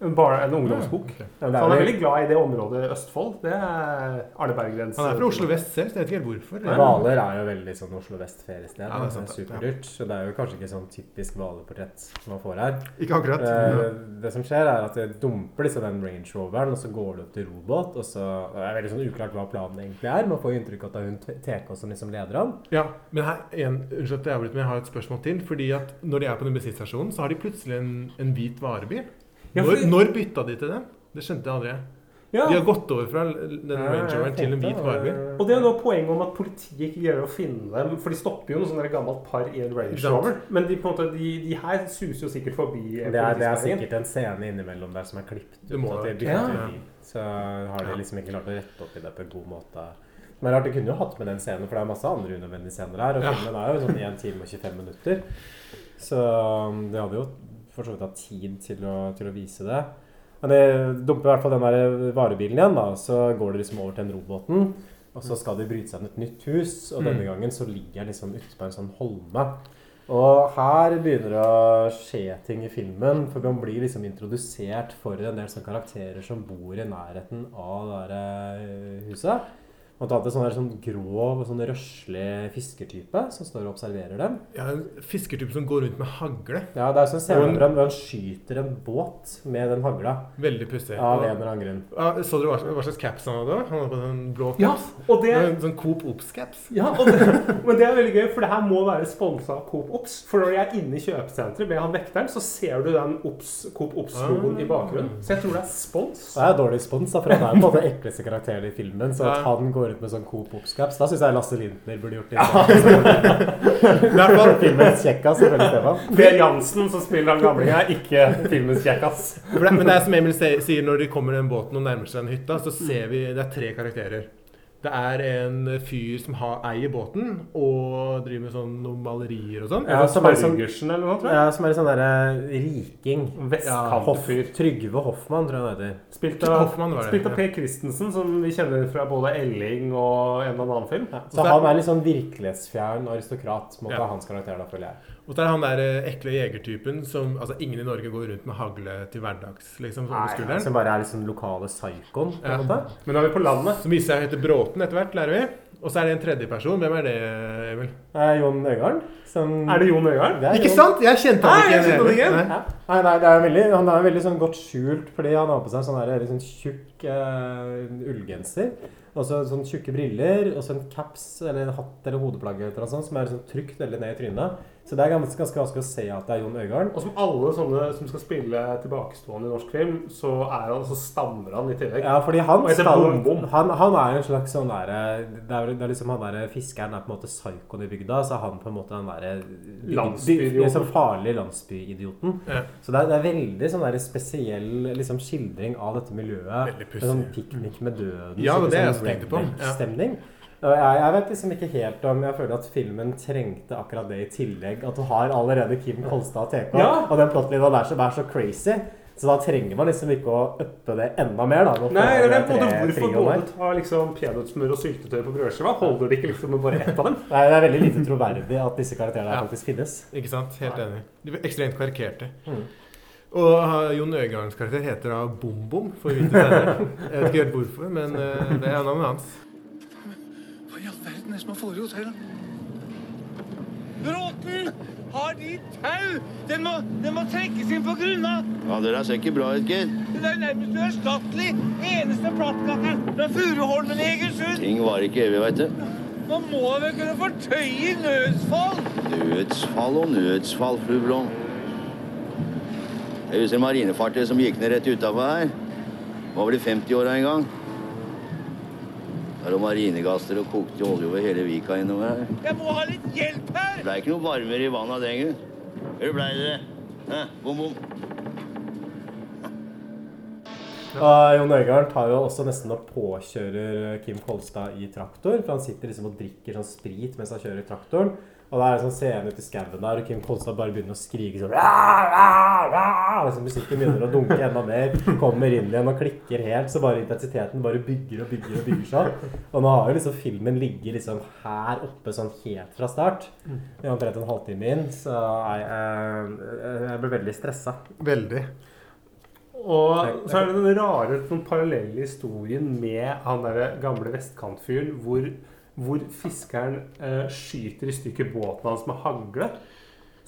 B: Hanke. En, ungdomsbok.
A: Ja,
B: okay.
A: det er
B: han er veldig glad i det området i Østfold. Det er Arne Berggrens
C: Han er fra Oslo vest selv, så jeg vet ikke helt hvorfor.
A: Hvaler er jo veldig sånn Oslo vest-feriested.
C: Ja, det er sant, ja.
A: superdyrt. Så det er jo kanskje ikke sånn typisk hvalerportrett man får her.
C: Ikke akkurat.
A: Det, det som skjer, er at det dumper liksom den Range Roveren, og så går det opp til robåt. Og så det er veldig sånn uklart hva planen egentlig er. Man får jo inntrykk av at det er hun TK som liksom leder han.
C: Ja, men her, igjen, unnskyld at jeg avbryter, men jeg har et spørsmål til. Fordi at når de er på den bensinstasjonen, så har de plutselig en, en hvit varebil.
B: Ja,
C: Når, når bytta de til den? Det skjønte jeg aldri.
B: Ja.
C: De har gått over fra den rangeren til en hvit varebil.
B: Og det er noe poenget om at politiet ikke greier å finne dem. For de stopper jo noe sånn gammelt par i en Range? Rover. Men de, på en måte, de, de her suser jo sikkert forbi.
A: Det er, det er sikkert en scene innimellom der som er klippet
C: ut. må.
A: At de
B: Ja.
A: bil. Så har de liksom ikke klart å rette opp i det på en god måte. Men rart, de kunne jo hatt med den scenen, for det er masse andre unødvendige scener her. Og
C: Ja.
A: filmen er jo sånn 1 time og 25 minutter. Så det hadde jo for så vidt hatt tid til å, til å vise det. Men jeg dumper i hvert fall den der varebilen igjen, da. Så går det liksom over til den robåten. Og så skal de bryte seg inn et nytt hus, og denne
C: Mm.
A: gangen så ligger jeg liksom ute på en sånn holme. Og her begynner det å skje ting i filmen, for man blir liksom introdusert for en del sånne karakterer som bor i nærheten av det der eh, huset. Blant annet en sånn, der, sånn grov, sånn røslig fiskertype som står og observerer dem.
C: Ja, en fiskertype som går rundt med hagle.
A: Ja, det er sånn scene
C: Og
A: hvor han, skyter en båt med den hagla.
C: Veldig pussig.
A: Av en eller annen grunn.
C: Ja, så dere hva, hva slags caps han hadde? Han hadde på den blå caps.
B: Ja, og det,
C: En sånn Coop Ops-caps.
B: ja, og det, men det er veldig gøy, for det her må være sponsa av Coop Ops. For når jeg er inne i kjøpesenteret med han vekteren, så ser du den Ops, Coop Ops-logoen i bakgrunnen. Så jeg tror det er spons.
A: Det er dårlig spons, da, for han er jo på en måte ekleste karakteren i filmen. Så at han går ut med sånn Coop Ops-caps, da syns jeg Lasse Lintner burde gjort det.
C: I hvert fall.
A: Filmens kjekkas, selvfølgelig, Stefan.
B: Per Jansen, som spiller han gamlingen, er ikke filmens kjekkas.
C: Men det er som Emil sier, når de kommer i den båten og nærmer seg den hytta, så ser vi det er tre karakterer. Det er en fyr som har, eier båten og driver med sånn noen malerier og sånn.
A: Ja, som er sånn,
B: eller noe, tror jeg.
A: ja, som er en sånn derre riking. Hoff,
B: Vestkantfyr.
A: Trygve Hoffmann, tror jeg han heter.
B: Spilt av,
C: Hoffmann var det,
B: spilt av
C: ja.
B: Per Christensen, som vi kjenner fra både Elling og en eller annen film.
A: Så han er litt sånn virkelighetsfjern aristokrat, må
C: Ja.
A: være hans karakter, da, føler jeg.
C: Og så er han der eh, ekle jegertypen som Altså, ingen i Norge går rundt med hagle til hverdags, liksom,
A: Nei,
C: ja,
A: som bare er liksom lokale psykoen, på
C: Ja.
A: en måte.
B: Men da er vi på landet.
C: Som viser seg å hete Bråten etter hvert, lærer vi. Og så er det en tredje person. Hvem er det, Emil?
A: Det er Jon Øigarden. Som
B: Er det Jon?
A: Det er
C: Ikke
A: Jon-
C: sant? Jeg kjente han
B: Nei,
C: ikke
B: jeg kjente
C: igjen. Nei.
A: Nei, nei, det er veldig, han er veldig sånn godt skjult, fordi han har på seg en sånn der, sånn tjukk uh, ullgenser. Og så sånn tjukke briller, og så en caps eller en hatt eller hodeplagg eller noe sånt, som er sånn trykt veldig ned i trynet. Så det er ganske, ganske vanskelig å se at det er Jon Øigarden.
B: Og som alle sånne som skal spille tilbakestående i norsk film, så, er han, så stammer han i tillegg.
A: Ja, fordi han
B: Bom.
A: han, han er jo en slags sånn derre det, det er liksom han derre Fiskeren er på en måte psykoen i bygda, så er han på en måte den derre. Liksom farlige landsbyidioten.
C: Ja.
A: Så det er, det er veldig sånn der spesiell liksom, skildring av dette miljøet.
C: Veldig pussig.
A: sånn piknik med døden.
C: Ja, det er
A: det
C: jeg tenkte på. Ja.
A: Jeg, jeg vet liksom ikke helt om Jeg føler at filmen trengte akkurat det i tillegg. At du har allerede Kim Kolstad og TK,
B: Ja.
A: og den plottlinja der som er så crazy. Så da trenger man liksom ikke å uppe det enda mer. da.
B: Nei, det er
A: tre
B: hvorfor både ta liksom peanøttsmør og syltetøy på brødskiva? Holder det ikke liksom med bare ett av dem?
A: Nei, Det er veldig lite troverdig at disse karakterene
C: Ja.
A: faktisk finnes.
C: Ikke sant? Helt enig. De er ekstremt karikerte.
A: Mm.
C: Og uh, Jon Øigardens karakter heter da Bom Bom, får vi vite senere. Jeg vet ikke helt hvorfor, men uh, det er navnet hans.
J: Verden er det som har foregått her, da? Bråten! Har de tau? Den må, den må trekkes inn på grunna!
K: Ja, Dere ser ikke bra ut, Geir.
J: Det er nærmest uerstattelig! Eneste plattgatteren fra Furuholmen i Egersund!
K: Ting varer ikke evig, veit du.
J: Man må vel kunne fortøye nødsfall!
K: Nødsfall og nødsfall, fru Blom. Jeg husker marinefartøyet som gikk ned rett utafor her. Var vel i 50-åra en gang. Der var marinegasser og kokte olje over hele vika innover her.
J: Jeg må ha litt hjelp her!
K: Det blei ikke noe varmere i vannet av den grunn. Eller blei det det? Hæ? Bom, bom.
A: Uh, Jon Øigarden tar jo også nesten og påkjører Kim Kolstad i traktor. For han sitter liksom og drikker sånn sprit mens han kjører traktoren. Og det er en sånn scene ute i skauen der, og Kim Kolstad bare begynner å skrike sånn liksom Musikken begynner å dunke enda mer, kommer inn igjen og klikker helt, så bare intensiteten bare bygger og bygger og bygger seg. Og nå har jo liksom filmen ligget liksom her oppe sånn helt fra start. I omtrent en halvtime inn, så jeg, jeg, jeg ble veldig stressa.
C: Veldig.
B: Og så er det den rare sånn parallelle historien med han der gamle vestkantfyren hvor, hvor fiskeren eh, skyter i stykker båten hans med hagle.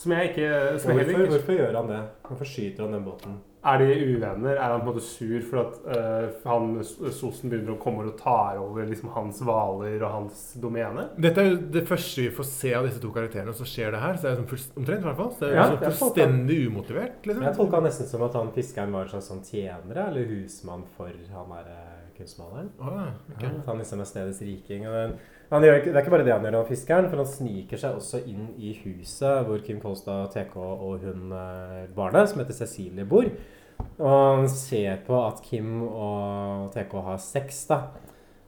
B: Som jeg ikke som
A: Hvorfor,
B: ikke
A: hvorfor gjør han det? Hvorfor skyter han den båten?
B: Er de uvenner? Er han på en måte sur for at eh, han sosen begynner å komme og tar over liksom, hans hvaler og hans domene?
C: Dette er jo det første vi får se av disse to karakterene, og så skjer det her. Så det er sånn omtrent, i hvert fall. Så det er
A: Ja, jeg
C: fullstendig umotivert. Liksom.
A: Jeg tolka nesten som at han fiskeren var en slags sånn tjenere eller husmann for han der eh, kunstmaleren.
C: Ah, okay.
A: Ja, han liksom er stedets riking. Og den, han gjør det er ikke bare det han gjør, han fiskeren, for han sniker seg også inn i huset hvor Kim Kolstad, TK og hun eh, barnet, som heter Cecilie, bor. Og han ser på at Kim og TK har sex, da.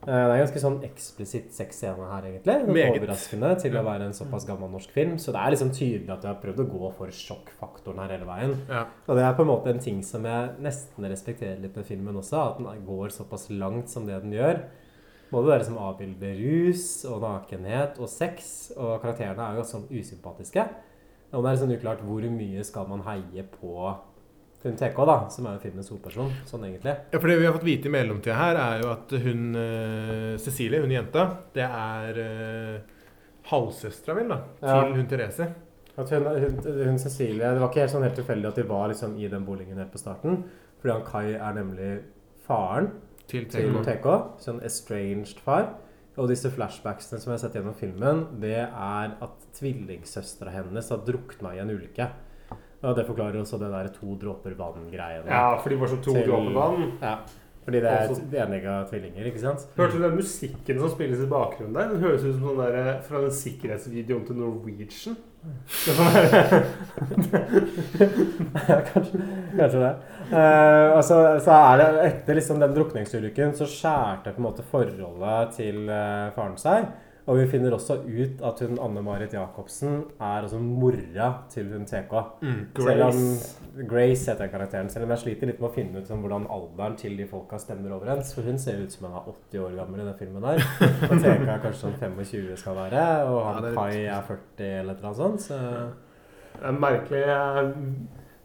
A: Eh, Det er en ganske sånn eksplisitt sexscene her, egentlig.
C: Meget.
A: Overraskende til å være en såpass gammel norsk film. Så det er liksom tydelig at du har prøvd å gå for sjokkfaktoren her hele veien.
C: Ja.
A: Og det er på en måte en ting som jeg nesten respekterer litt med filmen også, at den går såpass langt som det den gjør. Både dere som avbilder rus og nakenhet og sex, og karakterene er jo sånn usympatiske. Og det er sånn uklart hvor mye skal man heie på hun TK, da, som er jo filmens hovedperson, sånn egentlig.
C: Ja, for Det vi har fått vite i mellomtida her, er jo at hun uh, Cecilie, hun jenta, det er uh, halvsøstera vel, da,
A: Ja.
C: til hun Therese.
A: At hun, hun, hun Cecilie, Det var ikke helt sånn helt tilfeldig at de var liksom i den boligen helt på starten. Fordi han Kai er nemlig faren
C: Til TK.
A: TK. Sånn estranged far. Og disse flashbacksene som jeg har sett gjennom filmen, det er at tvillingsøstera hennes har drukna i en ulykke. Og det forklarer også det der to dråper vann-greiene.
B: Ja, for de var som to
A: Til-
B: dråper vann.
A: Ja, fordi det er
B: Også-
A: enige tvillinger, ikke sant?
B: Hørte du den musikken som spilles i bakgrunnen der? Den høres ut som sånn der, fra den sikkerhetsvideoen til Norwegian.
A: Ja, kanskje, kanskje det. Eh, og så, så er det etter liksom den drukningsulykken så skjærte forholdet til eh, faren seg. Og vi finner også ut at hun Anne-Marit Jacobsen er altså mora til hun TK.
C: Mm,
A: Selv om
C: Grace.
A: Grace heter karakteren. Selv om jeg sliter litt med å finne ut sånn, hvordan alderen til de folka stemmer overens. For hun ser ut som hun er 80 år gammel i den filmen der. Og TK er kanskje sånn 25 skal være. Og han
C: Ja,
A: Kai er 40 eller et eller annet sånt. Så
B: Det er merkelig.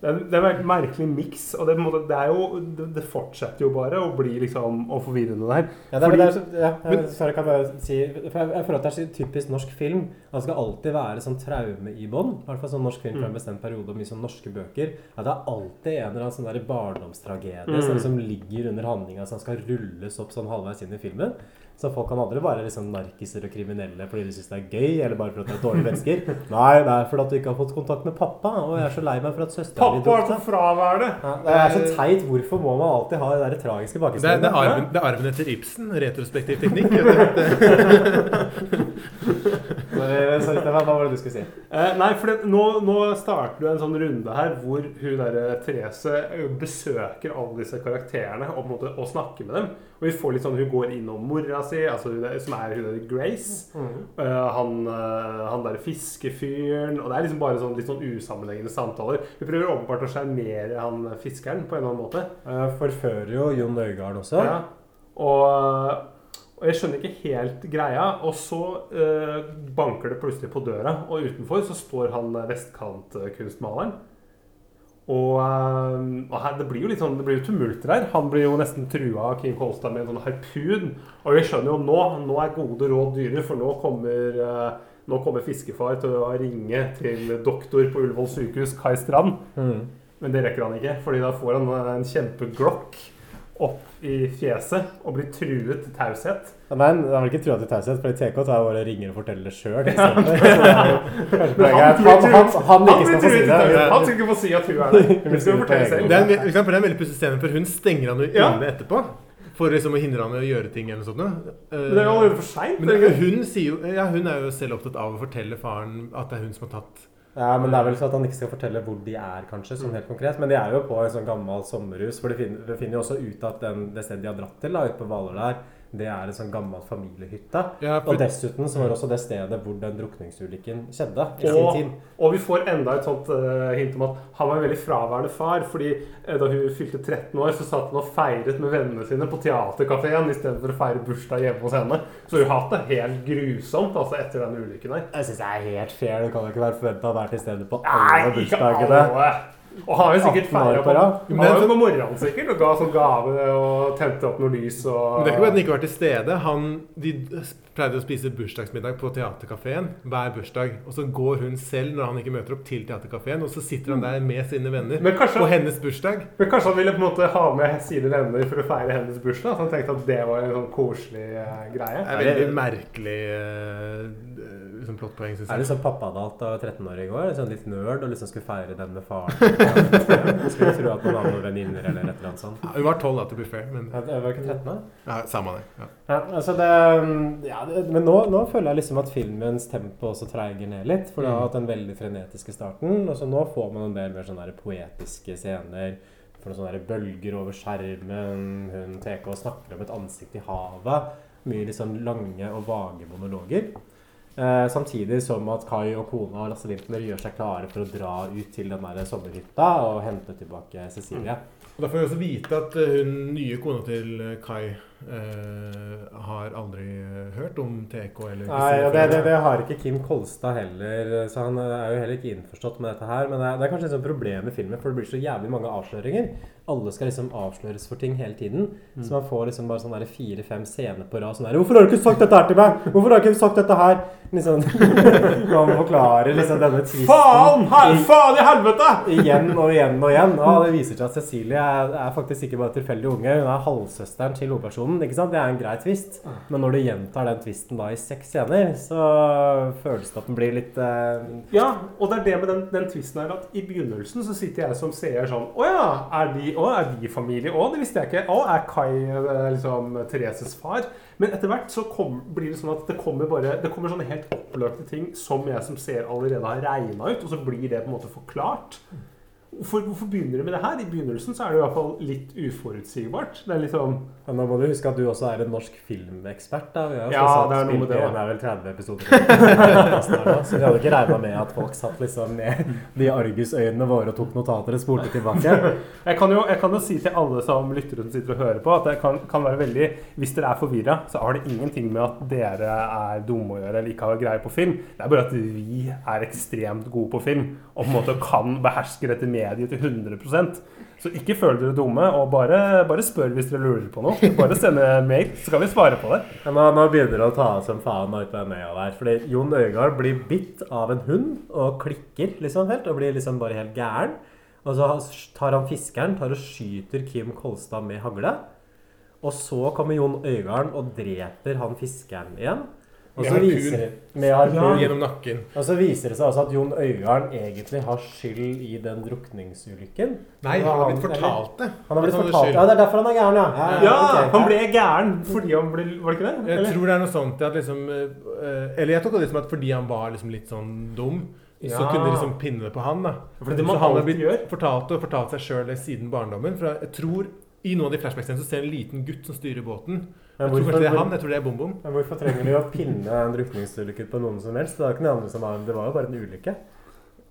B: Det er, det er en merkelig miks, og det, det, er jo, det, fortsetter jo bare å bli liksom og forvirrende der.
A: Ja, det er,
B: Fordi-
A: det er, ja, jeg, sorry, kan bare si For jeg, jeg føler at det er så typisk norsk film. Han det skal alltid være sånn traume i bånn. I hvert fall sånn norsk film fra en
B: Mm.
A: bestemt periode og mye sånn norske bøker. At det er alltid en eller annen sånn der barndomstragedie
B: Mm.
A: som liksom ligger under handlinga som skal rulles opp sånn halvveis inn i filmen. Så folk kan aldri være liksom narkiser og kriminelle fordi de syns det er gøy, eller bare fordi de er dårlige mennesker. Nei, det er fordi at du ikke har fått kontakt med pappa, og jeg er så lei meg for at søstera mi
B: Pappa er så fraværende!
A: Ja, det er så teit. Hvorfor må man alltid ha det der tragiske
C: Det er, det, arven, det er arven etter Ibsen. Retrospektiv teknikk.
A: Sorry, sorry, Stefan, hva var det du skulle si?
B: Eh, nei, for det, nå, nå starter du en sånn runde her hvor hun der eh, Therese eh, besøker alle disse karakterene og, på en måte, og snakker med dem. Og vi får litt sånn, Hun går innom mora si, altså som er hun der Grace. Uh, han, uh, han der fiskefyren. Og det er liksom bare sånn, litt sånn usammenhengende samtaler. Hun prøver åpenbart å sjarmere han fiskeren på en eller annen måte.
A: Uh, Forfører jo Jon Øigarden også.
B: Ja. Og, og jeg skjønner ikke helt greia. Og så eh, banker det plutselig på døra, og utenfor så står han vestkantkunstmaleren. Og, eh, og her, det blir jo litt sånn, det blir jo tumulter her. Han blir jo nesten trua av King Kolstad med en sånn harpun. Og vi skjønner jo nå nå er gode råd dyre, for nå kommer, eh, nå kommer fiskefar til å ringe til doktor på Ullevål sykehus, Kai Strand.
A: Mm.
B: Men det rekker han ikke, fordi da får han eh, en kjempeglokk opp i fjeset og blir truet til taushet.
A: Nei, han vil ikke trua til taushet, for TK tar bare ringer og forteller det sjøl. Han, han, han, han ikke få si det.
B: Han skal ikke få si at hun er der. Hun skal fortelle selv.
C: Det er en, for det er en veldig pussig scene, for hun stenger han jo
B: Ja.
C: inne etterpå. For liksom å hindre han i å gjøre ting eller noe sånt. Eh,
B: Men det er jo for er det ikke?
C: hun, ja, hun er jo selv opptatt av å fortelle faren at det er hun som har tatt
A: Ja, men det er vel sånn at han ikke skal fortelle hvor de er, kanskje, sånn helt konkret. Men de er jo på en sånn gammel sommerhus, for de finner, de finner jo også ut at den, det stedet de har dratt til, da, ute på Hvaler der, det er en sånn gammel familiehytte.
C: Ja, for-
A: Og dessuten så var det også det stedet hvor den drukningsulykken skjedde i sin tid.
B: og vi får enda et sånt uh, hint om at han var en veldig fraværende far. fordi uh, da hun fylte 13 år, så satt han og feiret med vennene sine på teaterkafeen istedenfor å feire bursdag hjemme hos henne. Så hun har hatt det helt grusomt altså etter den ulykken her.
A: Jeg syns det er helt fair. Det kan jo ikke være forventa å være til stede på alle
B: Nei,
A: alle
B: ikke
A: bursdagene.
B: alle. Og har jo sikkert
A: 18
B: feira
A: på
B: han var jo på morgenen sikkert og ga sånn gave og tente opp noe lys og
C: Men det er ikke bare at han ikke var til stede. Han, de pleide å spise bursdagsmiddag på teaterkafeen hver bursdag. Og så går hun selv når han ikke møter opp til teaterkafeen, og så sitter han der med sine venner
B: kanskje-
C: på hennes bursdag.
B: Men kanskje han ville på en måte ha med sine venner for å feire hennes bursdag? Så han tenkte at det var en sånn koselig uh, greie.
C: Det er veldig merkelig eh, liksom plottpoeng, syns
A: Er det
C: jeg.
A: sånn pappadalt av 13-åring òg? Sånn litt nerd og liksom skulle feire den med faren? Skulle tro at man hadde noen venninner eller et eller annet sånt.
C: Ja, Hun var tolv, da, to be fair. Men
A: Ja, det var ikke 13 da?
C: ja, samme det. Ja.
A: Ja, altså det, ja, det Men nå, nå føler jeg liksom at filmens tempo også treiger ned litt. For det har
C: Mm.
A: hatt den veldig frenetiske starten. Og så nå får man en del mer sånne poetiske scener. For noen sånne bølger over skjermen. Hun TK snakker om et ansikt i havet. Mye liksom lange og vage monologer. Eh, samtidig som at Kai og kona og Lasse Lintner gjør seg klare for å dra ut til den sommerhytta og hente tilbake Cecilie.
C: Og Da får vi også vite at eh, hun nye kona til eh, Kai eh, har aldri eh, hørt om TK eller
A: Nei, ja, det, det, det har ikke Kim Kolstad heller, så han er jo heller ikke innforstått med dette her. Men det er, det er kanskje sånt problem med filmen, for det blir så jævlig mange avsløringer. Alle skal liksom avsløres for ting hele tiden.
B: Mm.
A: Så man får liksom bare sånn fire-fem scener på rad. Sånn der 'Hvorfor har du ikke sagt dette her til meg?' 'Hvorfor har du ikke sagt dette her?' Liksom, Man forklarer liksom denne tvisten.
B: Faen! Her, faen i helvete!
A: Igjen og igjen og igjen. Og det viser seg at Cecilie er, er faktisk ikke bare tilfeldig unge. Hun er halvsøsteren til hovedpersonen. Ikke sant? Det er en grei twist. Men når du gjentar den twisten da i seks scener, så føles det at den blir litt eh,
B: Ja, og det er det med den, den twisten her at i begynnelsen så sitter jeg som seer sånn Å ja, er de, å, er de familie? Å, det visste jeg ikke. Å, er Kai eh, liksom Thereses far? Men etter hvert så kom, blir det sånn at det kommer bare Det kommer sånne helt oppløpte ting som jeg som seer allerede har regna ut, og så blir det på en måte forklart. Hvorfor, hvorfor begynner de med det her? I begynnelsen så er det i hvert fall litt uforutsigbart. Det er litt
A: sånn ja, nå må du huske at du også er en norsk filmekspert. da. Vi har
B: Ja, det er noe med det,
A: er vel 30 episoder. så vi hadde ikke regna med at folk satt liksom med de argusøynene våre og tok notater og spolte tilbake.
B: Jeg kan, jo, jeg kan jo si til alle som lytter og sitter og hører på, at det kan, kan være veldig Hvis dere er forvirra, så har det ingenting med at dere er dumme å gjøre eller ikke har greie på film. Det er bare at vi er ekstremt gode på film og på en måte kan beherske dette mediet til 100% Så ikke føl dere dumme, og bare, bare spør hvis dere lurer på noe. Bare send en mail, så kan vi svare på det.
A: Ja, nå, nå begynner det å ta som faen ut på den øya der. Fordi Jon Øigarд blir bitt av en hund og klikker liksom helt. Og blir liksom bare helt gæren. Og så tar han fiskeren tar og skyter Kim Kolstad med hagle. Og så kommer Jon Øigarden og dreper han fiskeren igjen. Og
C: Med
A: så
C: harpun.
A: viser det.
C: Gjennom nakken.
A: Og så viser det seg også at Jon Øigarden egentlig har skyld i den drukningsulykken.
C: Nei, han har blitt fortalt det.
A: Han har blitt
C: han
A: fortalt. Ja, det er derfor han er gæren, ja.
B: Ja,
A: ok.
B: han ble gæren fordi han ble Var det ikke det?
C: Jeg tror det er noe sånt at liksom eh, Eller jeg tok det som at fordi han var liksom litt sånn dum, så kunne de liksom pinne det på han. da
B: For det det man
C: han har blitt
B: gjør.
C: fortalt og fortalt seg sjøl siden barndommen. For jeg tror i noen av de flashbacksene så ser en liten gutt som styrer båten.
A: Men
C: Jeg tror kanskje det er han. Jeg tror det er Bom-Bom.
A: Men hvorfor trenger de å pinne en drukningsulykke på noen som helst? Det var jo ikke noen andre som var, Det var jo bare en ulykke.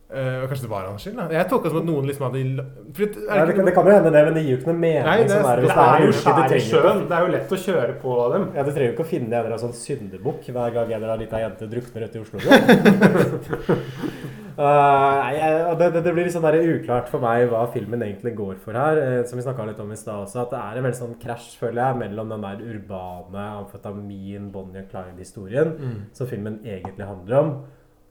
C: Uh, kanskje det var hans skyld. Jeg tolka det som at noen liksom hadde det,
A: Ja, det, kan- det kan jo hende det, men det gir jo ikke noe mening.
C: Nei, det er-
B: Det er jo
A: ulykke,
B: skjær i sjøen. Det er jo lett å kjøre på dem.
A: Ja, Du trenger jo ikke å finne en eller annen sånn syndebukk hver gang en eller annen liten jente drukner ute i Oslo. Uh, nei, det, det, det blir litt sånn der uklart for meg hva filmen egentlig går for her. Uh, som vi snakket litt om i stad også, at det er en veldig sånn krasj, føler jeg, mellom den der urbane amfetamin Bonnie og Clyde-historien,
C: Mm.
A: som filmen egentlig handler om,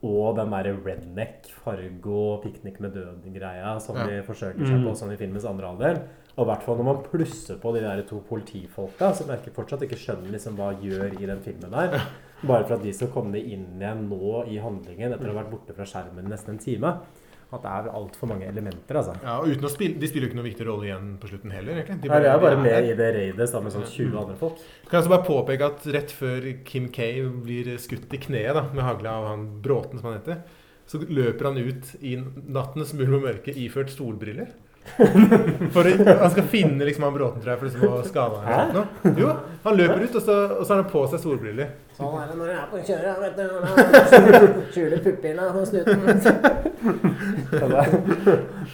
A: og den derre redneck, Fargo, piknik med døden-greia som
C: Ja.
A: de forsøker seg på
B: Mm.
A: sånn i filmens andre halvdel. Og i hvert fall når man plusser på de der to politifolka, som jeg fortsatt ikke skjønner liksom hva gjør i den filmen der. Bare for at de skal komme inn igjen nå i handlingen etter å ha vært borte fra skjermen nesten en time. At det er altfor mange elementer, altså.
C: Ja, og uten å spille, De spiller jo ikke noen viktig rolle igjen på slutten heller. egentlig de
A: Nei, vi er bare med
C: der.
A: i det raidet sammen med sånn 20 andre folk.
C: Kan jeg også bare påpeke at rett før Kim K blir skutt i kneet da, med hagla av han Bråten, som han heter, så løper han ut i nattens mulm og mørke iført solbriller. For Han skal finne liksom han Bråten, tror jeg, for liksom å skade ham. eller noe. Jo, han løper ut, og så, og så har han på seg solbriller.
A: Sånn er det når du er på kjøret, vet du. Skjuler puppene hos snuten.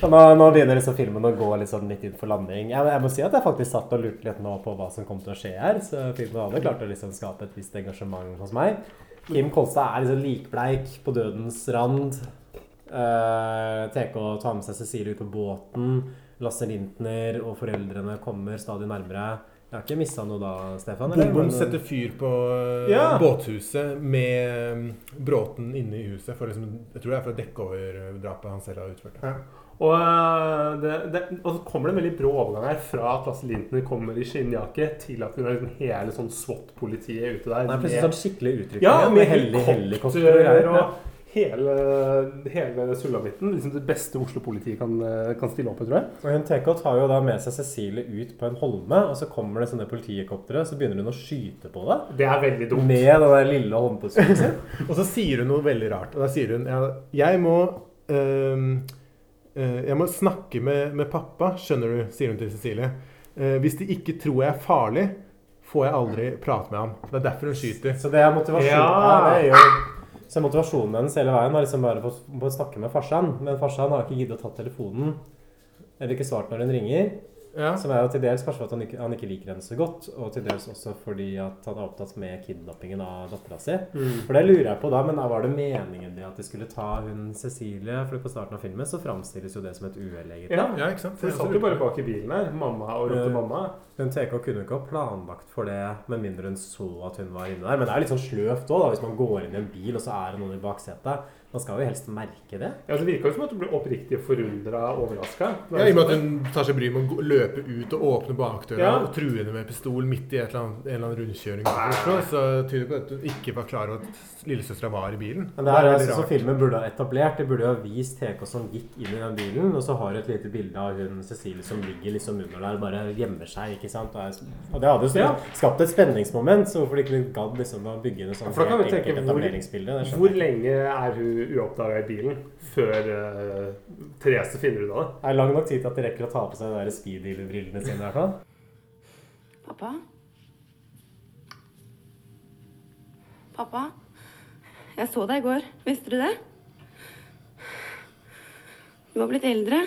A: Nå, nå begynner liksom filmen å gå litt sånn litt inn for landing. Jeg, jeg må si at jeg faktisk satt og lurte litt nå på hva som kom til å skje her. Så filmen hadde klart å liksom skape et visst engasjement hos meg. Kim Kolstad er liksom likbleik på dødens rand. Uh, TK tar med seg Cecilie ut på båten. Lasse Lintner og foreldrene kommer stadig nærmere. Jeg har ikke mista noe da, Stefan? eller?
C: Setter fyr på eh,
A: Ja.
C: båthuset med mm, Bråten inne i huset. For liksom, jeg tror det er for å dekke over eh, drapet han selv har utført.
B: Ja. Og, eh, det, det, og så kommer det en veldig brå overgang her fra at Lasse Lintner kommer i skinnjakke, til at vi har liksom hele sånn SWAT-politiet ute der.
A: Nei, plutselig sånn skikkelig uttrykk.
B: Ja, med
A: med
B: helikopter
A: helikopter og greier.
B: og hele, hele sulamitten. Liksom det beste Oslo-politiet kan, kan stille opp med, tror jeg.
A: Og hun TK tar jo da med seg Cecilie ut på en holme, og så kommer det sånne politihelikoptre, så begynner hun å skyte på det.
B: Det er veldig dumt.
A: Med den der lille håndpistolen sin.
C: Og så sier hun noe veldig rart. Og da sier hun ja, Jeg må øh, Jeg må snakke med, med pappa, skjønner du, sier hun til Cecilie. Eh, hvis de ikke tror jeg er farlig, får jeg aldri prate med ham. Det er derfor hun skyter.
A: Så det er motivasjonen
B: Ja.
A: ja. det er jo så motivasjonen hennes hele veien har liksom bare å snakke med farsan. Men farsan har ikke giddet å ta telefonen. Eller ikke svart når hun ringer.
C: Ja.
A: Som er jo til dels kanskje fordi han ikke, han ikke liker henne så godt, og til dels også fordi at han er opptatt med kidnappingen av dattera si.
B: Mm.
A: For det lurer jeg på da, men var det meningen det at de skulle ta hun Cecilie? For på starten av filmen så framstilles jo det som et uhell, egentlig.
B: Ja,
C: Ja, ikke sant?
B: For de satt jo bare bak i bilen her, mamma og ropte
A: Ja.
B: mamma.
A: Hun TK kunne jo ikke ha planlagt for det med mindre hun så at hun var inne der. Men det er litt sånn sløvt òg, hvis man går inn i en bil, og så er det noen i baksetet. Man skal jo helst merke det.
B: Ja, Det virka jo som at du ble oppriktig forundra og overraska.
C: Ja, I og med at hun tar seg bryet med å løpe ut og åpne bakdøra
B: Ja.
C: og true henne med pistol midt i et eller annet, en eller annen rundkjøring så tyder det på at hun ikke var klar over at lillesøstera var i bilen.
A: Men det er
C: det
A: altså som filmen burde ha etablert. Det burde ha vist TK som gikk inn i den bilen, og så har du et lite bilde av hun Cecilie som ligger liksom under der, bare gjemmer seg. ikke sant? Og, er, og det hadde jo
B: Ja.
A: skapt et spenningsmoment, så hvorfor de ikke gadd liksom å bygge en sånn
B: kan vi
A: helt enkelt etableringsbilde. det
B: hvor lenge er hun uoppdaga i bilen før uh, Therese finner ut av det?
A: Det er lang nok tid til at de rekker å ta på seg de der speed-dealer-brillene sine. i hvert fall.
I: Pappa? Pappa? Jeg så deg i går. Visste du det? Du var blitt eldre.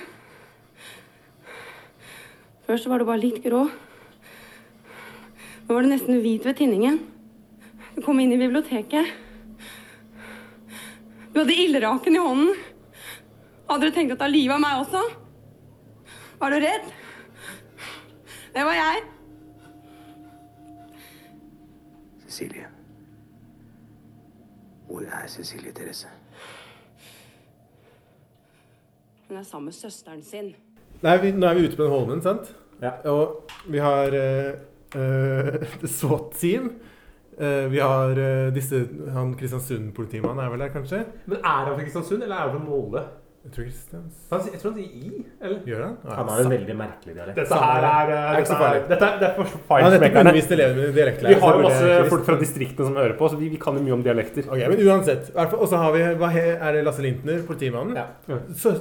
I: Først så var du bare litt grå. Nå var du nesten hvit ved tinningen. Du kom inn i biblioteket. Du hadde ildraken i hånden. Hadde du tenkt å ta livet av meg også? Var du redd? Det var jeg.
L: Cecilie. Hvor er Cecilie Therese?
I: Hun er sammen med søsteren sin.
C: Nei, vi, nå er vi ute på den Holmen, sant? Ja. Og vi har uh, SWAT-team. Eh, vi har uh, disse Han Kristiansund-politimannen er vel der, kanskje?
B: Men er han fra Kristiansund, eller er han fra Molde?
C: Jeg tror Kristians...
B: Han, jeg tror han sier I, eller?
C: Gjør han?
A: Han har en veldig merkelig dialekt.
B: Dette her er,
C: Det er ikke så
B: dette er,
C: farlig.
B: dette er, dette er for
C: Ja, dette mine i
B: Vi har jo masse folk fra distriktene som hører på, så vi, vi kan jo mye om dialekter.
C: Ok, men uansett. i hvert fall- Og så har vi hva he, Er det Lasse Lintner, politimannen? Så,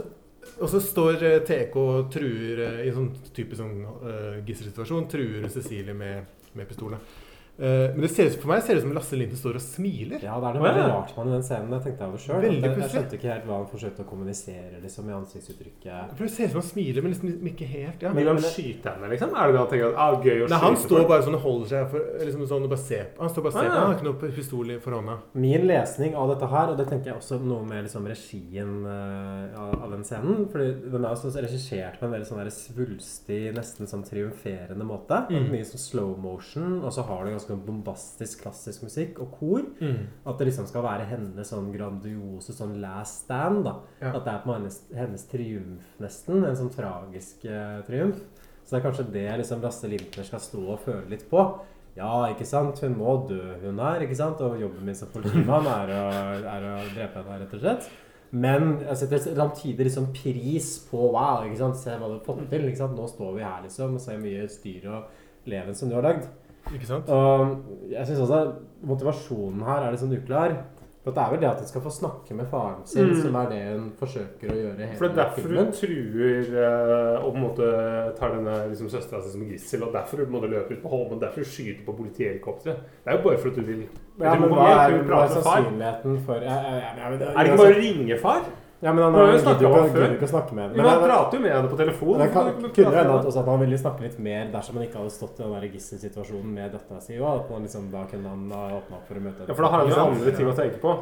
C: og så står TK og truer i en sånn type sånn uh, gisselsituasjon. Truer Cecilie med, med pistolen. Eh, men det ser, ut- for meg ser det ut som Lasse Linden står og smiler.
A: Ja, det er noe veldig rart med den scenen. Jeg tenkte over
C: selv,
A: Jeg, jeg skjønte ikke helt hva han forsøkte å kommunisere liksom, i ansiktsuttrykket.
C: For Det ser ut som han smiler, men liksom ikke helt. Ja.
B: Vil han skyte henne, liksom? Er det det han tenker ah, gøy å
C: Nei, han står bare sånn og holder seg for, liksom sånn og bare ser på. Han står bare ser
A: Ah,
C: på.
A: ja.
C: Han har ikke noe pistol i- for hånda.
A: Min lesning av dette her, og det tenker jeg også noe med liksom regien uh, av, av den scenen fordi Den er også regissert på en veldig sånn svulstig, nesten sånn triumferende måte.
C: Mm.
A: Mye sånn slow motion, og så har du ganske bombastisk klassisk musikk og kor.
C: Mm.
A: At det liksom skal være hennes sånn grandiose sånn last stand. da
C: Ja.
A: At det er på hennes, hennes triumf, nesten. En sånn tragisk eh, triumf. Så det er kanskje det liksom Lasse Lintner skal stå og føle litt på. Ja, ikke sant? Hun må dø, hun her. ikke sant? Og jobben min som politimann er er å drepe henne, rett og slett. Men jeg setter samtidig liksom pris på wow, ikke sant? se hva du har fått til. ikke sant? Nå står vi her liksom og ser mye styr og leven som du har lagd.
C: Ikke sant?
A: Og jeg syns også motivasjonen her er litt sånn uklar. For det er vel det at hun skal få snakke med faren sin,
B: Mm.
A: som er det hun forsøker å gjøre hele
B: For det er derfor
A: filmen.
B: hun truer eh, og på en måte tar denne liksom, søstera si som gissel, og derfor hun måte løper ut på Holmen, derfor hun skyter på politihelikopteret. Det er jo bare for at du vil
A: Ja, men hva er, hva er sannsynligheten for ja, ja, ja, ja,
B: Er det ikke bare å ringe far?
A: Ja, men han
B: jo
A: jo
B: han
A: gidder ikke å snakke med henne.
B: Men han prater jo med henne på telefon.
A: Det kan, kunne jo hende at, han ville snakke litt mer dersom han ikke hadde stått i den gisselsituasjonen med dattera si liksom, da kunne han ha åpna opp for å møte
B: Ja, for da har han jo andre ting å tenke på.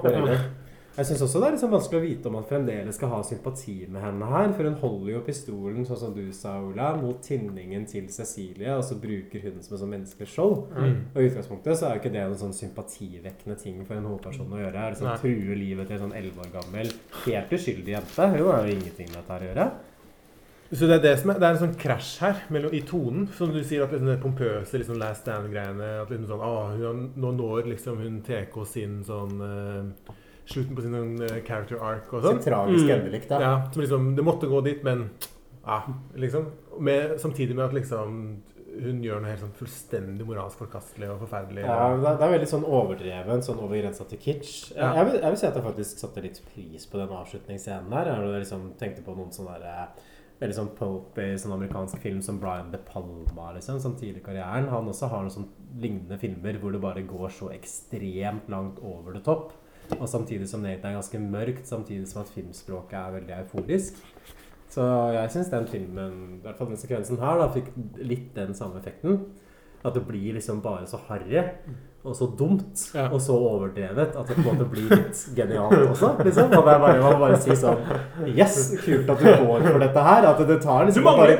A: Jeg syns også det er liksom vanskelig å vite om man fremdeles skal ha sympati med henne her. For hun holder jo pistolen, sånn som du sa, Ola, mot tinningen til Cecilie, og så bruker hun den som et sånn menneskelig skjold.
C: Mm.
A: Og i utgangspunktet så er jo ikke det noen sånn sympativekkende ting for en hovedperson å gjøre. Er det sånn. True livet til en sånn elleve år gammel, helt uskyldig jente. Hun har jo ingenting med dette her å gjøre.
C: Så det er, det, som er, det er en sånn krasj her mellom, i tonen. Som du sier, at liksom det pompøse liksom Last Stand-greiene at liksom sånn, ah, hun, Nå når liksom hun TK sin sånn eh, Slutten på sin eh, character arc og sånn.
A: Tragisk endelikt, da.
C: Ja, som liksom, det måtte gå dit, men ja, liksom. Med, samtidig med at liksom hun gjør noe helt sånn fullstendig moralsk forkastelig og forferdelig.
A: Ja, det er, det er veldig sånn overdreven, sånn over grensa til kitsch.
C: Ja.
A: jeg, vil, jeg vil si at jeg faktisk satte litt pris på den avslutningsscenen her. Jeg liksom tenkte på noen sånne der, eh, veldig sånn pulp i sånn amerikansk film som Brian De Palma, liksom, sånn tidlig i karrieren. Han også har noen sånn lignende filmer hvor det bare går så ekstremt langt over det topp. Og samtidig som det er ganske mørkt, samtidig som at filmspråket er veldig euforisk. Så jeg syns den filmen, i hvert fall den sekvensen her, da, fikk litt den samme effekten. At det blir liksom bare så harry og så dumt og så overdrevet at det på en måte blir litt genialt også. liksom. Og det er bare, man bare si sånn Yes, kult at du går for dette her. At det tar liksom bare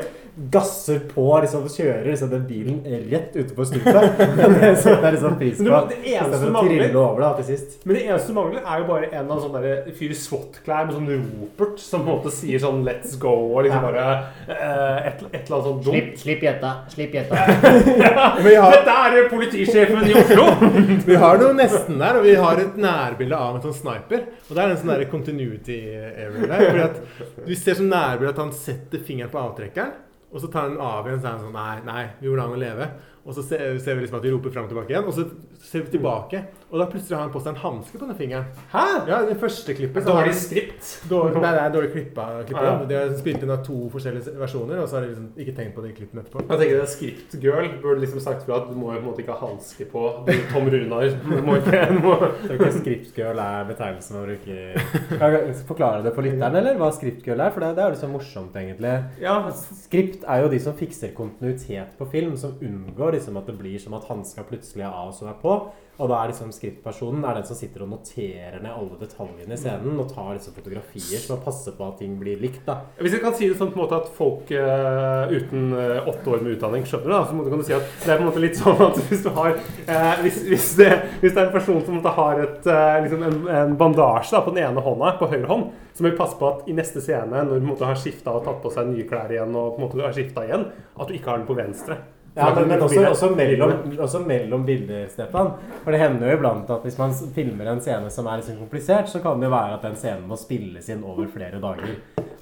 A: gasser på liksom, kjører liksom, den bilen rett utenfor stupet. det er liksom pris på.
B: du- det eneste mangler-
A: over da, til sist.
B: Men det eneste mangler, er jo bare en av sånne der fyr i SWAT-klær med sånn ropert som på en måte sier sånn 'let's go' og liksom bare uh, et, et eller annet sånt dumt.
A: Slipp, gjetta. Slipp gjetta.
B: ja,
C: Men vi har-
B: Dette er politisjefen i Oslo!
C: vi har noe nesten der, og vi har et nærbilde av en sånn sniper. Og det er en sånn continuity area der. Fordi at Vi ser sånn nærbilde at han setter fingeren på avtrekkeren, og så tar han av igjen, så er han sånn Nei, nei, vi vil la han leve. Og så ser, ser vi liksom at de roper fram og tilbake igjen, og så ser vi tilbake. Og da plutselig har han på seg en hanske på den fingeren.
B: Hæ?
C: Ja, det første klippet.
B: Dårlig skript.
C: Dårlig, nei, det er dårlig klippa. klippa.
B: Ja.
C: De har spilt inn av to forskjellige versjoner, og så har de liksom ikke tenkt på de klippene etterpå.
B: Jeg tenker det er Script Girl burde liksom sagt fra at du må jo på en måte ikke ha hanske på. Du, Tom Runar. Du må ikke du må...
A: Tror ikke scriptgirl er betegnelsen å bruke Kan jeg forklare det for lytteren, eller hva scriptgirl er? For det, det er jo liksom morsomt, egentlig.
B: Ja.
A: Skript er jo de som fikser kontinuitet på film, som unngår liksom at det blir som at hanska plutselig er av og så er på. Og da er liksom skriftpersonen er den som sitter og noterer ned alle detaljene i scenen og tar liksom fotografier som passer på at ting blir likt. da.
B: Hvis jeg kan si det sånn på en måte at folk uh, uten uh, åtte år med utdanning skjønner det, så kan du si at det er på en måte litt sånn at hvis du har uh, hvis, hvis, det, hvis det er en person som har et, liksom en, en bandasje da, på den ene hånda, på høyre hånd, så må vi passe på at i neste scene, når du måte har skifta og tatt på seg nye klær igjen, og på en måte du har skifta igjen, at du ikke har den på venstre.
A: Ja, men, men også, også, mellom, også mellom bilder, Stefan. For det hender jo iblant at hvis man filmer en scene som er liksom komplisert, så kan det jo være at den scenen må spilles inn over flere dager.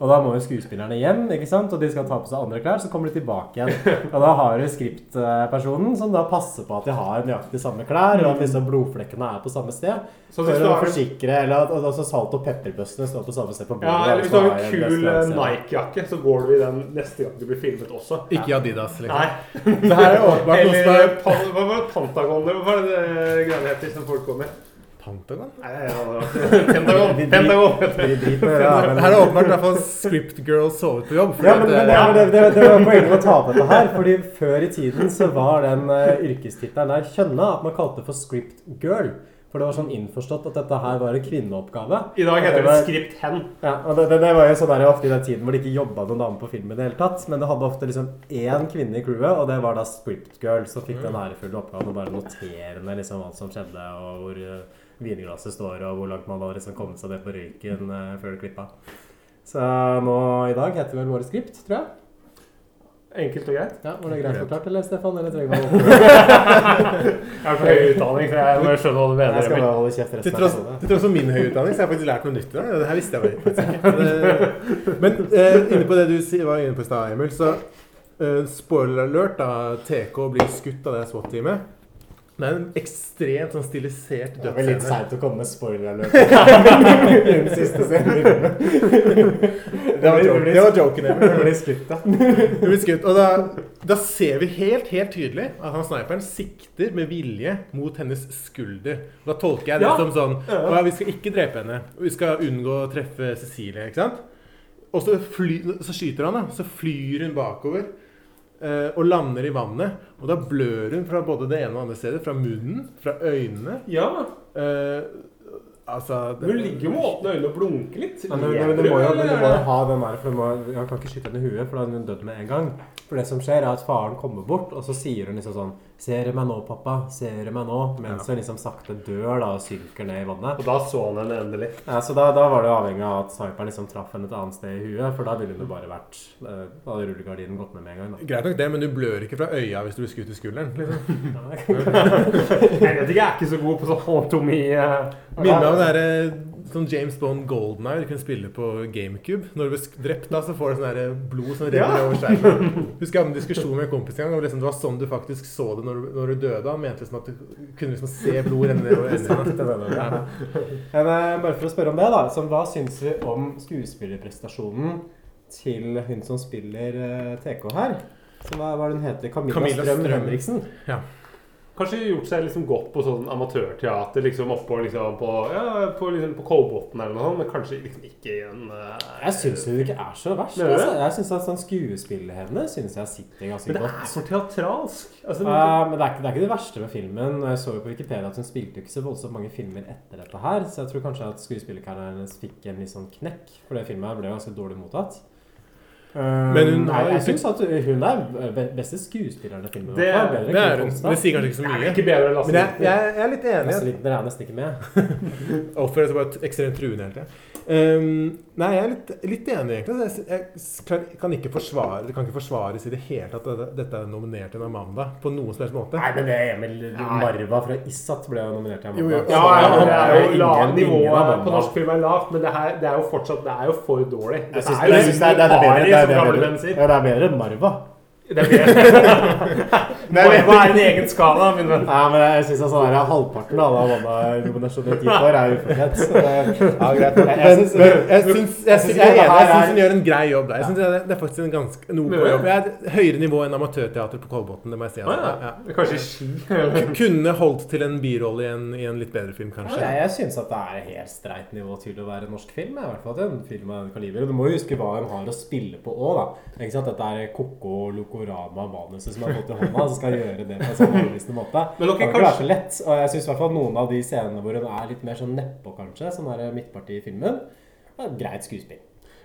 A: Og da må jo skuespillerne hjem, ikke sant? og de skal ta på seg andre klær, så kommer de tilbake igjen. Og da har du skriptpersonen som da passer på at de har nøyaktig samme klær, og at disse blodflekkene er på samme sted.
B: Så hvis du har-
A: forsikre, eller at også salt- og pepperbøssene står på samme sted på bordet.
B: Ja, eller hvis du har en kul eh. Nike-jakke, så går du i den neste gang du blir filmet også.
C: Ikke Adidas, liksom.
B: Nei.
C: Det her er åpenbart noe som er-
B: pan, hva var det? Pentagon, hva var det det greiene heter som folk går Pantagon?
C: Pentagon?
B: Nei, ja, det var- Pentagon. Pentagon.
C: Her er åpenbart i hvert fall Script Girl sovet på jobb.
A: Ja, men,
C: at,
A: men det,
C: eh,
A: det, det, det var poenget med å ta opp dette her. Fordi før i tiden så var den uh, yrkestittelen der kjønna at man kalte det for script girl. For det var sånn innforstått at dette her var en kvinneoppgave.
B: I dag heter det
A: det
B: script hen.
A: Ja, og det, det, det var jo sånn der ofte i den tiden hvor det ikke jobba noen dame på film i det hele tatt. Men det hadde ofte liksom én kvinne i crewet, og det var da script girl som fikk den ærefulle oppgaven å bare notere ned liksom alt som skjedde, og hvor uh, vinglasset står, og hvor langt man hadde liksom kommet seg ned på røyken uh, før det klippa. Så nå i dag heter vel våre skript, tror jeg.
B: Enkelt og greit.
A: Ja, Var det greit forklart, eller Stefan? Eller trenger man
B: Jeg har så høy utdanning, så jeg må skjønne hva du mener.
A: Jeg skal bare holde kjeft resten av
C: tross,
A: episoden.
C: til tross for min høye utdanning, så har jeg faktisk lært noe nytt i dag. Det her visste jeg bare faktisk ikke. Men eh, inne på det du var inne på i stad, Emil, så eh, spoiler alert, da. TK blir skutt av det SWAT-teamet. Det er en ekstremt sånn stilisert
A: Det er vel litt seigt å komme med spoiler alert i den siste scenen.
C: Det var joken, det var joken
A: Hun blir skutt, da.
C: Hun blir skutt, og da, da ser vi helt, helt tydelig at han sniperen sikter med vilje mot hennes skulder. Da tolker jeg det
B: Ja.
C: som sånn
B: Ja.
C: «Å ja, Vi skal ikke drepe henne. Vi skal unngå å treffe Cecilie. ikke sant? Og så, fly, så skyter han, da. Så flyr hun bakover og lander i vannet. Og da blør hun fra både det ene og andre stedet. Fra munnen, fra øynene.
B: Ja.
C: Eh, altså det-
B: Hun ligger jo med åpne øyne og blunker litt.
A: Men, men, men, må jo, men du må jo ha den der, for må, Han kan ikke skyte henne i huet, for da er hun dødd med en gang. For det som skjer, er at faren kommer bort, og så sier hun liksom sånn Ser du meg nå, pappa? Ser du meg nå? Mens hun liksom sakte dør da og synker ned i vannet.
B: Og da så han henne endelig.
A: Ja, så da, da var det jo avhengig av at sniperen liksom traff henne et annet sted i huet, for da ville hun jo bare vært eh, Da hadde rullegardinen gått ned med en gang. da.
C: Greit nok det, men du blør ikke fra øya hvis du blir skutt i skulderen. Liksom.
B: Jeg vet ikke, jeg er ikke så god på sånn anatomi. Uh,
C: Minner meg om det derre sånn James Bond Golden Eye du kunne spille på GameCube. Når du blir drept, da, så får du sånn derre blod som renner
B: Ja.
C: over skjermen. Husker jeg hadde en diskusjon med en kompis en gang. Og liksom, det var sånn du faktisk så det når du, når du døde. Han mente liksom at du kunne liksom se blod renne nedover øynene. Ja.
A: Men eh, bare for å spørre om det, da. Så hva syns vi om skuespillerprestasjonen til hun som spiller eh, TK her? Så hva hva hun heter? Camilla,
C: Camilla
A: Strøm,
C: Strøm.
A: Henriksen?
C: Ja.
B: Kanskje gjort seg liksom godt på sånn amatørteater liksom oppå liksom på, ja, på, liksom på Kolbotn eller noe sånt, men kanskje liksom ikke i en uh,
A: Jeg syns hun ikke er så verst. Altså. Jeg synes at sånn Skuespillet syns jeg sitter ganske godt.
B: Men det
A: godt.
B: er for teatralsk. Altså,
A: Ja, men det er, ikke, det er ikke det verste med filmen. Jeg så jo på Wikipedia at hun spilte ikke så voldsomt mange filmer etter dette her, så jeg tror kanskje at skuespillerkarrieren hennes fikk en litt sånn knekk, for det filmet ble jo ganske dårlig mottatt. Um,
C: Men hun har-
A: jeg, jeg syns at hun er beste skuespilleren i filmen.
C: Det.
A: Bedre
C: det er hun.
A: Kolstad.
C: Det sier kanskje ikke så
B: mye.
C: mye.
B: er ikke bedre enn Lasse
C: Men jeg, jeg, jeg er litt enig.
A: Lasse er nesten ikke med.
C: Oppfører seg bare ekstremt truende hele tida. Um, nei, jeg er litt, litt enig, egentlig. Jeg, jeg kan, ikke forsvare, det kan ikke forsvares i det hele tatt at dette- er nominert til en Amanda på noen som helst måte.
A: Nei, men det er Emil Marva fra Issat ble jo nominert til
C: Jo, jo.
B: Ja, Ja, ja,
A: er
B: er jo
A: ingen-
B: nivå
A: ingen
B: på norsk film er lavt, men det, her, det er jo fortsatt Det er jo for dårlig. Det er jo
A: ja, det er bedre enn Marva.
B: Det er Hva er en egen skala, min venn.
A: Nei, men jeg syns sånn der, halvparten av alle Amanda-nominasjoner for, er ufortjent.
C: Ja, greit.
A: Jeg-
C: syns er hun gjør en grei jobb der. Jeg synes det, det er faktisk en ganske noe OK jobb. Jeg er høyere nivå enn amatørteater på Kolbotn. Det må jeg si. Altså.
B: ja.
C: Ja.
B: Kanskje ski.
C: Kunne holdt til en birolle i en, i en litt bedre film, kanskje.
A: Jeg, jeg syns at det er helt streit nivå til å være norsk film. I hvert fall til en film av den kaliberen. Du må jo huske hva hun har å spille på òg, da. Ikke sant? Dette er Koko Loco Diorama-manuset som jeg har fått i hånda, så skal jeg gjøre det på en sånn overbevisende måte.
B: Men okay,
A: det kan ikke så lett. Og jeg syns i hvert fall noen av de scenene hvor hun er litt mer sånn nedpå, kanskje, som er midtparti i filmen, er et greit skuespill.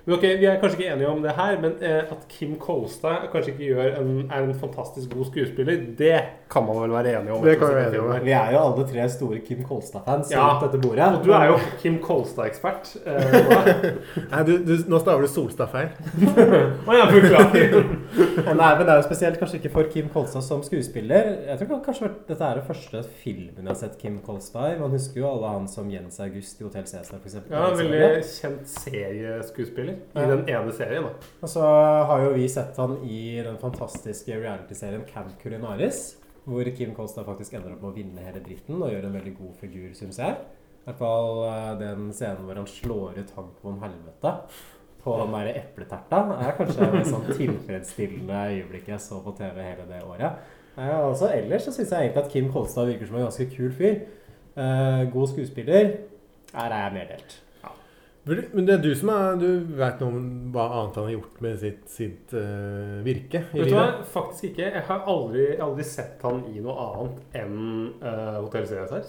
B: Men ok, Vi er kanskje ikke enige om det her, men eh, at Kim Kolstad kanskje ikke en, er en fantastisk god skuespiller, det kan man vel være enig om?
C: Det kan vi være enige om.
A: Vi er jo alle tre store Kim Kolstad-fans
B: Ja,
A: rundt dette bordet.
B: og du er jo Kim Kolstad-ekspert. Eh.
C: Nei, du, du, nå staver du Solstad feil.
B: Å, ja, beklager.
A: Nei, men det er jo spesielt kanskje ikke for Kim Kolstad som skuespiller. Jeg tror kanskje dette er den første filmen jeg har sett Kim Kolstad i. Man husker jo alle han som Jens August i Hotell Cæsar, f.eks.
B: Ja, en veldig kjent serieskuespiller i
A: Ja.
B: den ene serien. da.
A: Og så har jo vi sett han i den fantastiske reality-serien Camp Culinaris. Hvor Kim Kolstad faktisk ender opp med å vinne hele dritten og gjør en veldig god figur, syns jeg. I hvert fall eh, den scenen hvor han slår ut ham på en Helvete på den der epleterta, er kanskje det sånn tilfredsstillende øyeblikket jeg så på TV hele det året. Ja, også ellers så syns jeg egentlig at Kim Kolstad virker som en ganske kul fyr. Eh, god skuespiller. Her er jeg mer delt.
C: Vil du- Men det er du som er, du vet noe om hva annet han har gjort med sitt, sitt uh, virke i
B: Vet du hva? Faktisk ikke. Jeg har aldri, aldri sett han i noe annet enn uh, Hotell Cæsar.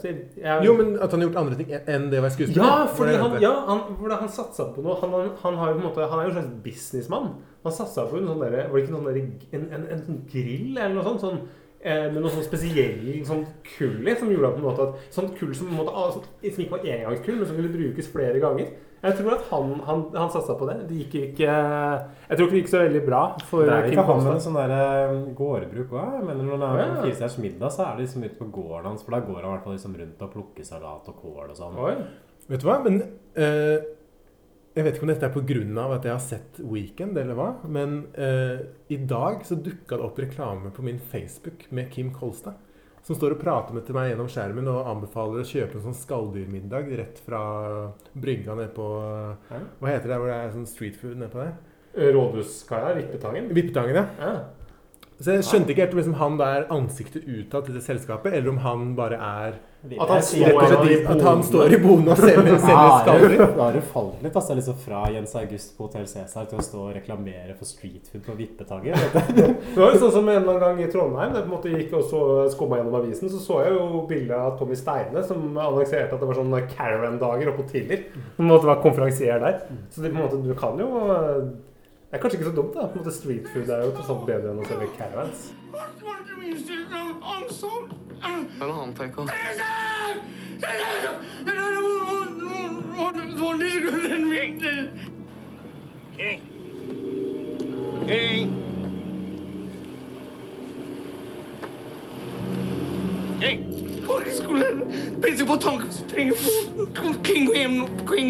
C: Jo, men at han har gjort andre ting enn det å være skuespiller?
B: Ja, fordi han, ja, han, han satsa på noe. Han, han, han, har jo på en måte, han er jo en slags businessmann. Han satsa på en sånn der, Var det ikke noen der, en, en, en sånn grill eller noe sånt? Sånn, eh, med noe sånn spesiell sånn kull i, som gjorde at på en måte at Sånn kull som, på en måte, sånn, som ikke var engangskull, men som kunne brukes flere ganger. Jeg tror at han, han, han satsa på det. Det gikk ikke Jeg tror ikke det gikk så veldig bra for
A: Det er
B: Kim
A: ikke han med en sånn der eh, gårdbruk òg. Når han er på Firestjerners middag, så er det liksom ute på gården hans. For da går han i hvert fall liksom rundt og plukker salat og kål og sånn.
C: Vet du hva? Men eh, Jeg vet ikke om dette er pga. at jeg har sett Weekend, eller hva. Men eh, i dag så dukka det opp reklame på min Facebook med Kim Kolstad. Som står og prater med til meg gjennom skjermen og anbefaler å kjøpe en sånn skalldyrmiddag rett fra brygga nede på. Hva heter det hvor det er sånn street food nedpå der?
B: Rådhuskaia, Vippetangen.
C: Vippetangen, ja.
B: Ja.
C: Så jeg skjønte ikke helt om liksom han da er ansiktet utad til det selskapet, eller om han bare er
B: At han står
C: i- At han står i boden og selger, selger skaller.
A: Da har du falt litt, altså. Liksom fra Jens August på Hotell Cæsar til å stå og reklamere for street food på Vippetangen.
B: Det var jo sånn som en eller annen gang i Trondheim, jeg på en måte gikk og så skumma gjennom avisen, så så jeg jo bilde av Tommy Steine som annonserte at det var sånne caravan-dager oppe på Tiller. Som måtte være konferansier der. Så det, på en måte, du kan jo Det er kanskje ikke så dumt, da. På en måte Street food er jo tross alt bedre enn å selge caravans.
D: En annen take on.
J: Hey. Hej! Folkeskolen! Prinsen på tanken springer på. King må hjem nå.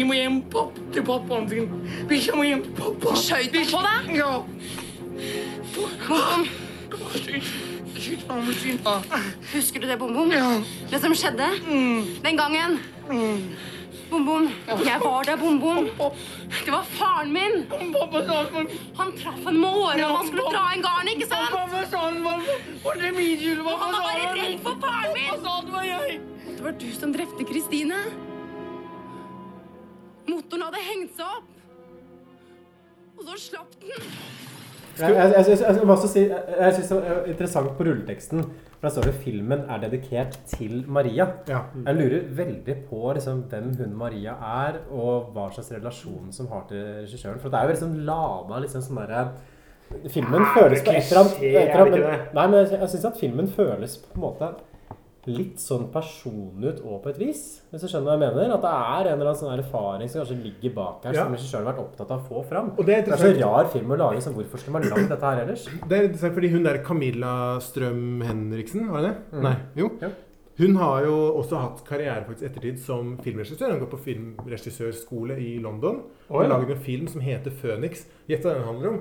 J: Må hjem papp, til pappaen sin. Bikkja må hjem til pappa.
G: Skjøt han på deg?
J: Ja.
G: Husker du det, Bom Bom?
J: Ja.
G: Det som skjedde? Den gangen? Bom Bom, jeg var der, Bom Bom. Det var faren min.
J: Pappa sa at
G: Han traff en måre, og han skulle dra en garn, ikke sant?
J: Pappa sa han var Var det min skyld?
G: Og han var bare redd for faren min.
J: Det var jeg.
G: Det var du som drepte Kristine. Motoren hadde hengt seg opp. Og så slapp den.
A: Jeg, jeg, jeg, jeg, jeg jeg, også Jeg, jeg synes det var interessant på rulleteksten. For Der står det 'filmen er dedikert til Maria'.
C: Ja.
A: Jeg lurer veldig på liksom, hvem hun Maria er, og hva slags relasjon som har til regissøren. For det er jo liksom lada liksom sånn derre Filmen
B: ja,
A: føles
B: det
A: på et eller annet? Nei, men jeg syns at filmen føles på en måte litt sånn personlig ut òg, på et vis. Hvis du skjønner hva jeg mener? At det er en eller annen sånn erfaring som kanskje ligger bak her,
C: Ja.
A: som regissøren har vært opptatt av å få fram.
C: Og det er
A: Det er så rar film å lage, så hvorfor skulle man lagd dette her ellers?
C: Det er interessant fordi hun der Camilla Strøm Henriksen, var det det?
A: Mm.
C: Nei, jo.
A: Ja.
C: Hun har jo også hatt karriere faktisk ettertid som filmregissør. Hun går på filmregissørskole i London og
B: har
C: laget en film som heter Phoenix. Gjett hva den handler om?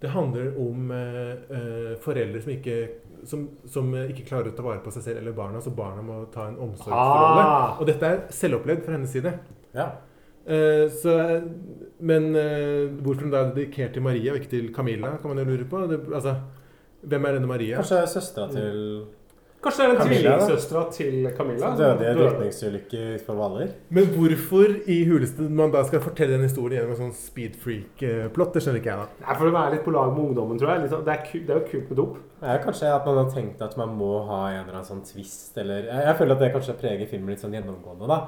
C: Det handler om eh, eh, foreldre som ikke, som, som eh, ikke klarer å ta vare på seg selv eller barna, så barna må ta en omsorgsrolle.
B: Ah.
C: Og dette er selvopplevd fra hennes side.
A: Ja.
C: Uh, så, men uh, hvorfor hun da er dedikert til Maria og ikke til Camilla, kan man jo lure på. Det, altså, hvem er denne Maria?
A: Kanskje søstera til
B: Kanskje det er den tvillingsøstera til Camilla?
A: Som døde i en drukningsulykke utenfor Hvaler.
C: Men hvorfor i huleste man da skal fortelle den historien gjennom en sånn speed freak-plott, det skjønner ikke jeg, da.
B: Nei, For å være litt på lag med ungdommen, tror jeg. Sånn- det, er det er jo kult med dop.
A: Er kanskje at man har tenkt at man må ha en eller annen sånn twist, eller Jeg, jeg føler at det kanskje preger filmen litt sånn gjennomgående, da.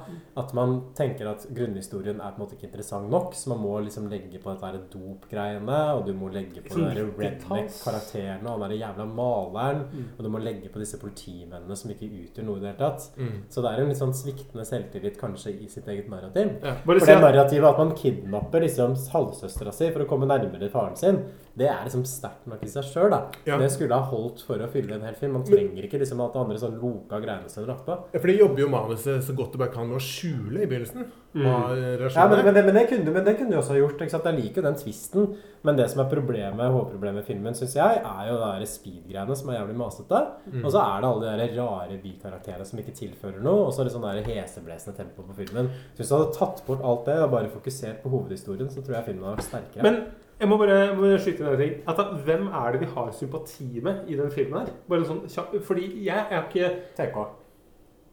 A: At man tenker at grunnhistorien er på en måte ikke interessant nok, så man må liksom legge på dette dop-greiene, og du må legge på
B: Sånn
A: de redneck-karakterene og den der jævla maleren,
B: Mm.
A: og du må legge på disse politimennene som ikke utgjør noe i det hele tatt.
C: Mm.
A: Så det er en litt sånn sviktende selvtillit kanskje i sitt eget narrativ.
C: Ja.
A: For det
B: at-
A: narrativet at man kidnapper liksom halvsøstera si for å komme nærmere faren sin, det er liksom sterkt nok i seg sjøl.
C: Ja.
A: Det skulle ha holdt for å fylle en hel film. Man trenger ikke liksom at det andre sånn loka greiene seg lagt på.
C: Ja, for de jobber jo manuset så godt det bare kan med å skjule i begynnelsen. Mm.
A: Ja, men, men, det, men, det kunne, men det kunne du også ha gjort. Ikke sant? Jeg liker jo den tvisten. Men det som er problemet hovedproblemet med filmen, syns jeg, er jo det der speed-greiene som er jævlig masete.
C: Mm.
A: Og så er det alle de rare bikarakterene som ikke tilfører noe. Og så er det sånn der heseblesende tempo på filmen. Så hvis du hadde tatt bort alt det og bare fokusert på hovedhistorien, så tror jeg filmen hadde vært sterkere.
B: Men jeg må bare, bare skyte inn en ting. At da, hvem er det vi har sympati med i den filmen her? Bare sånn Fordi jeg er ikke
A: TK.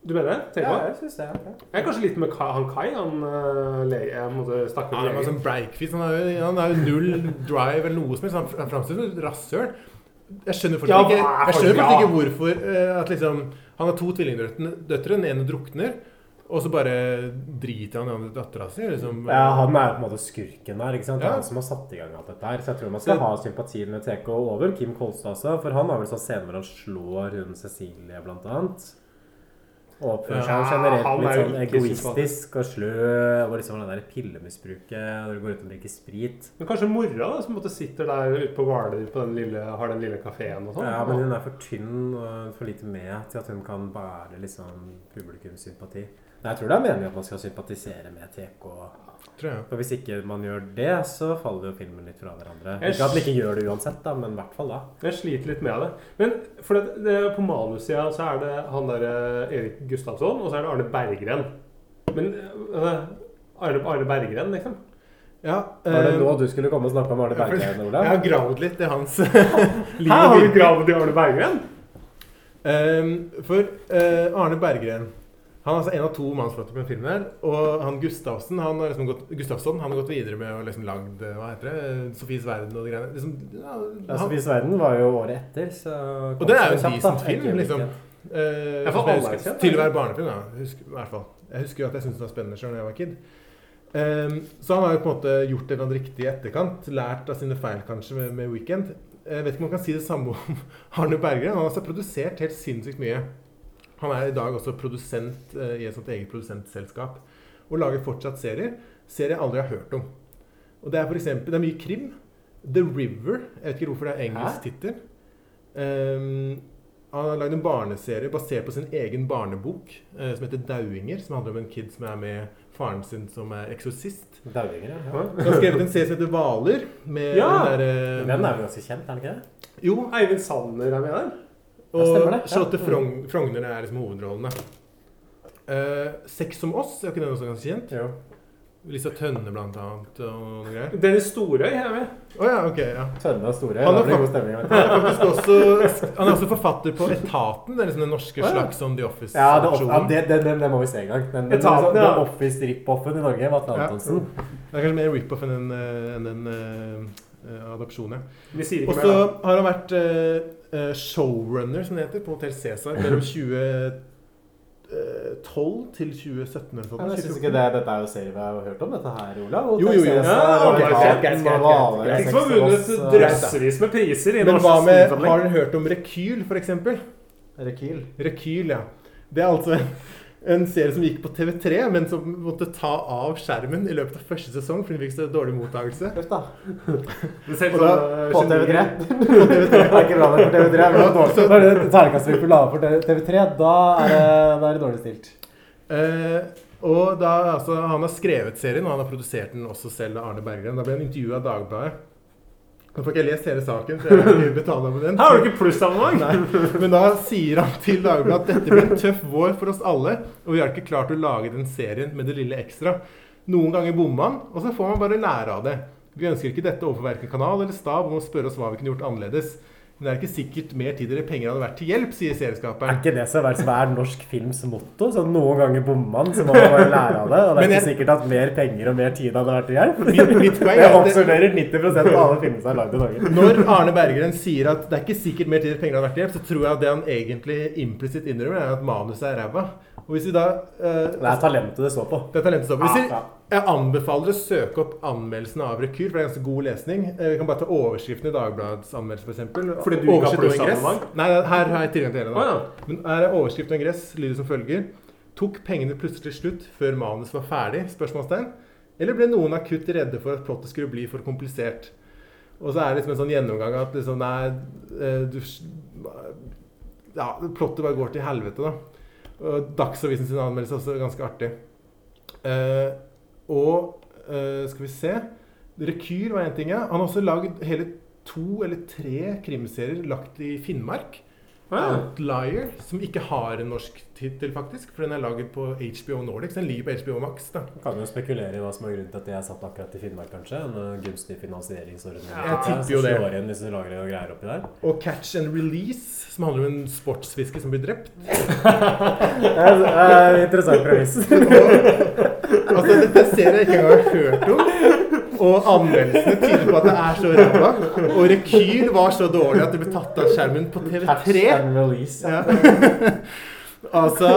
B: Du mener det? TK?
A: Ja, jeg synes det. Ja.
B: Jeg er kanskje litt med han Kai, han uh, lege Jeg snakke
C: Ja,
B: med
C: han er
B: legen.
C: sånn breakfist. Han er jo, han er jo null drive eller noe som helst. Han- Han framstiller som et rasshøl. Jeg skjønner fortsatt
B: Ja,
C: ikke, jeg skjønner
B: ja.
C: ikke hvorfor uh, at liksom Han har to tvillingdøtre. Den ene drukner, og så bare driter han i dattera si. Liksom.
A: Ja, han er på en måte skurken her. ikke sant?
C: Ja.
A: han som har satt i gang alt dette her. Så jeg tror man skal ha sympati med TK over Kim Kolstad også. For han har vel sånn scene hvor han slår hun Cecilie, blant annet. Og oppfører seg
B: Ja,
A: generelt litt sånn egoistisk og slø. Og liksom det der pillemisbruket når du går ut og drikker sprit.
B: Men kanskje mora da, som sitter der ute på Hvaler på den lille, har den lille kafeen og sånn?
A: Ja, men hun er for tynn og for lite med til at hun kan bære liksom publikumssympati. Nei, jeg tror det er meningen at man skal sympatisere med TK. For hvis ikke man gjør det, så faller jo filmen litt fra hverandre.
B: Jeg
A: Ikke at man ikke gjør det uansett, da, men i hvert fall da.
B: Jeg sliter litt med det. Men for det, det, på manussida så er det han der eh, Erik Gustavsson, og så er det Arne Berggren. Men uh, Arne, Arne Berggren, liksom?
C: Ja,
A: Var det
C: eh,
A: nå du skulle komme og snakke om Arne Berggren, Ola?
C: Jeg har gravd litt i hans liv.
B: Hæ, har du gravd i Arne Berggren?
C: Um, for uh, Arne Berggren Han er altså en av to mannsflotter på den filmen. her Og han Gustavsen han har liksom gått, Gustavsson han har gått videre med å liksom lagd eh, Hva heter det? Sofies verden og de greiene. Liksom, ja,
A: Ja, Sofies verden var jo året etter, så
C: og det er jo en decent film,
A: Ikke
C: liksom. Uh, jeg
B: alle er
C: husker-
B: kjent,
C: til å være barnefilm, ja. Jeg husker, i hvert fall. Jeg husker jo at jeg syntes den var spennende sjøl da jeg var kid. Um, så han har jo på en måte gjort det noe riktig i etterkant. Lært av sine feil, kanskje, med, med Weekend. Jeg vet ikke om man kan si det samme om Arne Berggren. Han har altså produsert helt sinnssykt mye. Han er i dag også produsent eh, i et sånt eget produsentselskap. Og lager fortsatt serier. Serier jeg aldri har hørt om. Og det er for eksempel, det er mye krim. The River. Jeg vet ikke hvorfor det er engelsk tittel. Um, han har lagd en barneserie basert på sin egen barnebok uh, som heter 'Dauinger'. Som handler om en kid som er med faren sin som er eksorsist.
A: Dauinger, ja.
C: Han har skrevet en serie som heter 'Hvaler'. Med
B: Ja!
C: den der,
A: Den er jo ganske kjent, er den ikke det?
C: Jo,
B: Eivind Sanner er med der.
C: Og.
A: Ja.
C: Charlotte Frogn, Frogner er liksom hovedrollene. Uh, 'Sex som oss' er ikke den også ganske kjent?
A: Jo.
C: Lisa Tønne, blant annet. Og noe greier.
B: Dennis Storøy er med.
C: Oh, ja, ok. ja.
A: Tønne og Storøy.
C: Han
A: da
C: er,
A: blir det god stemning.
C: han er også Han er også forfatter på Etaten. Det er liksom den norske
A: oh, ja.
C: slags om The Office.
A: Ja, det, ja det, det, det, det må vi se en gang. Den, den,
B: Etaten,
A: den,
B: ja.
A: den Office-rip-offen i Norge med Atle
C: Ja.
A: Antonsen.
C: Det er kanskje mer rip-off enn en, en, en, en eh, adopsjon, ja.
B: Vi sier ikke mer. da.
C: har han vært eh, eh, showrunner, som det heter, på Hotell Cæsar mellom 2012 til 2017 eller
A: Men jeg syns ikke det, Dette er jo serier vi har hørt om, dette her, Ola.
C: Jo, jo, jo.
A: Sex
B: som har vunnet drøssevis med priser i
C: Men
B: norsk
C: hva med. Har dere hørt om Rekyl, eksempel?
A: Rekyl.
C: Rekyl, ja. Det er altså en serie som gikk på TV3, men som måtte ta av skjermen i løpet av første sesong fordi den fikk så dårlig mottakelse.
A: Da.
C: Og
B: som eh,
A: På. TV3. Det er ikke bra nok for TV3. Men det er. Når det terningkastet vi lager for TV3, da er det, da er det dårlig stilt.
C: Uh, og da, altså, Han har skrevet serien, og han har produsert den også selv av Arne Berggren. Da ble han intervjua av Dagbladet. Nå får ikke jeg lest hele saken, for jeg er ikke betaleabonnent.
B: Her har du ikke plussabonnement!
C: Men da sier han til Dagbladet at dette blir en tøff vår for oss alle, og vi har ikke klart å lage den serien med det lille ekstra. Noen ganger bommer han, og så får man bare lære av det. Vi ønsker ikke dette overfor verken kanal eller stab om å spørre oss hva vi kunne gjort annerledes. Men det er ikke sikkert mer tid eller penger hadde vært til hjelp, sier
A: Er ikke det som er, hver er norsk films motto? Så noen ganger bommer man, så må man bare lære av det. Og det er
C: jeg,
A: ikke sikkert at mer penger og mer tid hadde vært til hjelp.
C: Mitt- mitt poeng
A: Det
C: er det-
A: 90 av alle filmene som er lagd i Norge.
C: Når Arne Berggren sier at det er ikke sikkert mer tid eller penger hadde vært til hjelp, så tror jeg at det han egentlig implisitt innrømmer, er at manuset er ræva. Og hvis vi da eh,
A: Det er talentet det står på.
C: Det er talentet står på. Hvis vi, jeg anbefaler å søke opp anmeldelsen av Rekyl, for det er ganske god lesning. Eh, Vi kan bare ta overskriften i Dagbladets anmeldelse, f.eks.
B: Fordi du ikke har plussabonnement?
C: Nei, her har jeg tilgang til hele.
B: Å, ja.
C: Men her er overskrift og ingress lyder som følger. Tok pengene plutselig slutt før manus var ferdig? spørsmålstegn. Eller ble noen akutt redde for at plottet skulle bli for komplisert? Og så er det liksom en sånn gjennomgang at liksom, nei, eh, du, ja, plottet bare går til helvete, da. Dagsavisen sin anmeldelse er også ganske artig. Eh, og eh, skal vi se Rekyr var én ting, ja. Han har også lagd hele to eller tre krimserier lagt i Finnmark.
B: Ja.
C: Outlier, som ikke har en norsk tittel, faktisk. For den er laget på HBO Nordics. Den ligger på HBO Max. da.
A: Kan jo spekulere i hva som er grunnen til at de er satt akkurat i Finnmark, kanskje. En uh, gunstig finansieringsordning.
C: Jeg tipper jo det.
A: igjen hvis du lager noe greier oppi der.
C: Og Catch and Release, som handler om en sportsfisker som blir drept.
A: Det er et interessant premiss.
C: altså, dette ser jeg ikke engang har hørt om. Og anmeldelsene tyder på at det er så ræva. Og Rekyl var så dårlig at det ble tatt av skjermen på TV3.
A: and release.
C: Ja. Altså